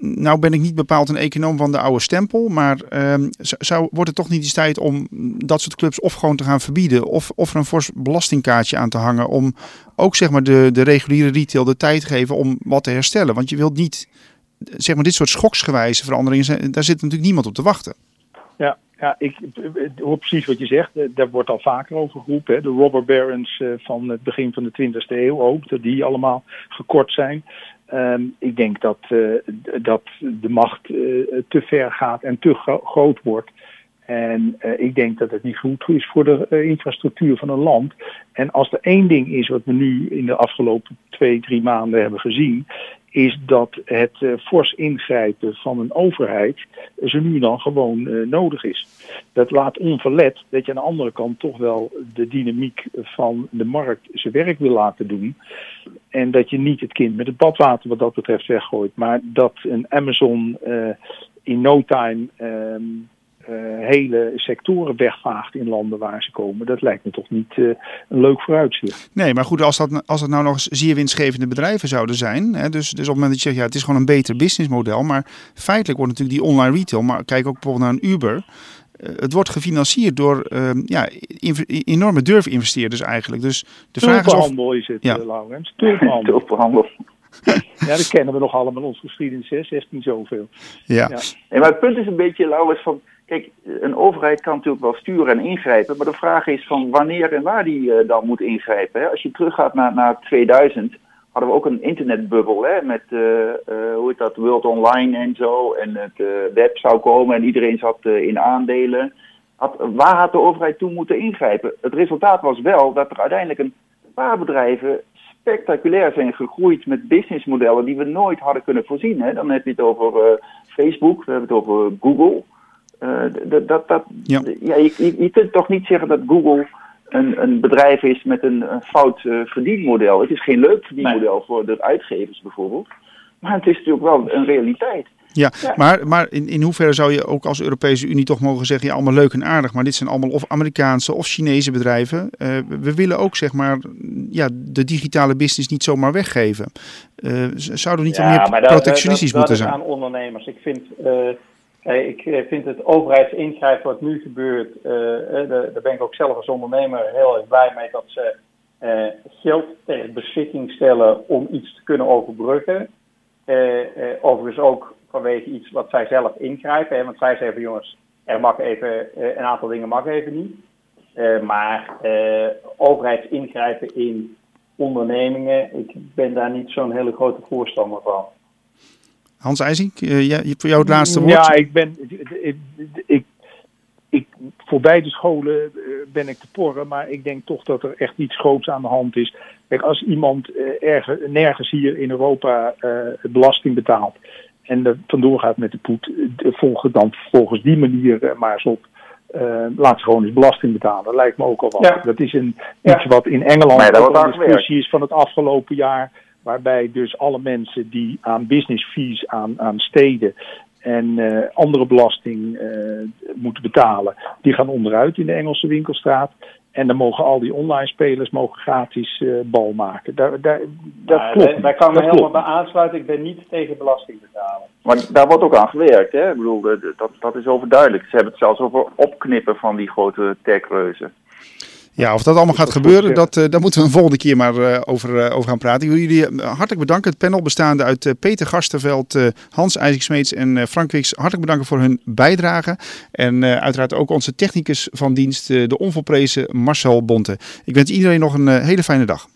nou ben ik niet bepaald een econoom van de oude stempel, maar ehm, zou, wordt het toch niet eens tijd om dat soort clubs of gewoon te gaan verbieden of, of er een fors belastingkaartje aan te hangen om ook zeg maar de, de reguliere retail de tijd te geven om wat te herstellen? Want je wilt niet, zeg maar dit soort schoksgewijze veranderingen, daar zit natuurlijk niemand op te wachten. Ja, ja ik ik hoor precies wat je zegt. Eh, Daar wordt al vaker over geroepen. Hè. De robber barons eh, van het begin van de 20e eeuw ook, dat die allemaal gekort zijn. Ehm, ik denk dat, eh, dat de macht eh, te ver gaat en te gro- groot wordt. En eh, ik denk dat het niet goed is voor de infrastructuur van een land. En als er één ding is wat we nu in de afgelopen twee, drie maanden hebben gezien, is dat het eh, fors ingrijpen van een overheid zo nu dan gewoon eh, nodig is. Dat laat onverlet dat je aan de andere kant toch wel de dynamiek van de markt zijn werk wil laten doen. En dat je niet het kind met het badwater wat dat betreft weggooit. Maar dat een Amazon eh, in no time ehm, eh, hele sectoren wegvaagt in landen waar ze komen. Dat lijkt me toch niet eh, een leuk vooruitzicht. Nee, maar goed, als dat, als dat nou nog eens zeer winstgevende bedrijven zouden zijn. Hè, dus, dus op het moment dat je zegt, ja, het is gewoon een beter businessmodel. Maar feitelijk wordt natuurlijk die online retail, maar kijk ook bijvoorbeeld naar een Uber. eh, het wordt gefinancierd door ehm, ja, enorme durfinvesteerders eigenlijk. Dus de vraag is of... Is het, Ja. eh, Laurens. Tulpenhandel. Ja, dat kennen we nog allemaal in onze geschiedenis, hè? 16 zoveel. Ja. Ja. Nee, maar het punt is een beetje, Laurens, van... Kijk, een overheid kan natuurlijk wel sturen en ingrijpen, maar de vraag is van wanneer en waar die eh, dan moet ingrijpen. Hè? Als je teruggaat naar, naar 2000, hadden we ook een internetbubbel hè, met, eh, eh, hoe heet dat, World Online en zo. En het web zou komen en iedereen zat in aandelen. Had, waar had de overheid toen moeten ingrijpen? Het resultaat was wel dat er uiteindelijk een paar bedrijven spectaculair zijn gegroeid met businessmodellen die we nooit hadden kunnen voorzien. Hè? Dan heb je het over Facebook, we hebben het over Google. Eh, dat, dat, Ja. ja. je, kunt toch niet zeggen dat Google een, een bedrijf is met een, een fout eh, verdienmodel. Het is geen leuk verdienmodel voor de uitgevers bijvoorbeeld. Maar het is natuurlijk wel een realiteit. Ja, Ja. maar, maar in, in hoeverre zou je ook als Europese Unie toch mogen zeggen, ja, allemaal leuk en aardig, maar dit zijn allemaal of Amerikaanse of Chinese bedrijven. Eh, we willen ook, zeg maar, ja, de digitale business niet zomaar weggeven. Z- zouden we niet wat meer protectionistisch dat, dat, moeten dat zijn? aan ondernemers. Ik vind, ik eh, vind het overheidsingrijpen wat nu gebeurt, eh, eh, daar ben ik ook zelf als ondernemer heel erg blij mee dat ze eh, geld ter beschikking stellen om iets te kunnen overbruggen. Eh, eh, overigens ook vanwege iets wat zij zelf ingrijpen. Hè, want zij zeggen, jongens, er mag even, eh, een aantal dingen mag even niet. Eh, maar eh overheidsingrijpen in ondernemingen, ik ben daar niet zo'n hele grote voorstander van. Hans IJzink, eh, ja, voor jou het laatste woord. Ja, ik ben. Ik, ik, ik, voor beide scholen eh, ben ik te porren, maar ik denk toch dat er echt iets groots aan de hand is. Kijk, als iemand eh, ergens, nergens hier in Europa eh, belasting betaalt en er vandoor gaat met de poet, volg het dan volgens die manier maar eens op. Eh, laat ze gewoon eens belasting betalen. Dat lijkt me ook al wat. Ja. Dat is een, Ja. iets wat in Engeland wordt een discussie is van het afgelopen jaar. Waarbij dus alle mensen die aan business fees aan, aan steden en eh, andere belasting eh, moeten betalen, die gaan onderuit in de Engelse winkelstraat. En dan mogen al die online spelers mogen gratis eh, bal maken. Daar, daar, dat klopt. daar- kan ik me helemaal klopt bij aansluiten. Ik ben niet tegen belasting betalen. Maar daar wordt ook aan gewerkt, hè? Ik bedoel, dat, dat is overduidelijk. Ze hebben het zelfs over opknippen van die grote techreuzen. Ja, of dat allemaal gaat gebeuren, dat, eh, daar moeten we een volgende keer maar eh, over, eh, over gaan praten. Ik wil jullie hartelijk bedanken. Het panel bestaande uit Peter Gasterveld, Hans IJziksmeets en Frank Wiks. Hartelijk bedanken voor hun bijdrage. En uiteraard ook onze technicus van dienst, de onvolprezen Marcel Bonte. Ik wens iedereen nog een hele fijne dag.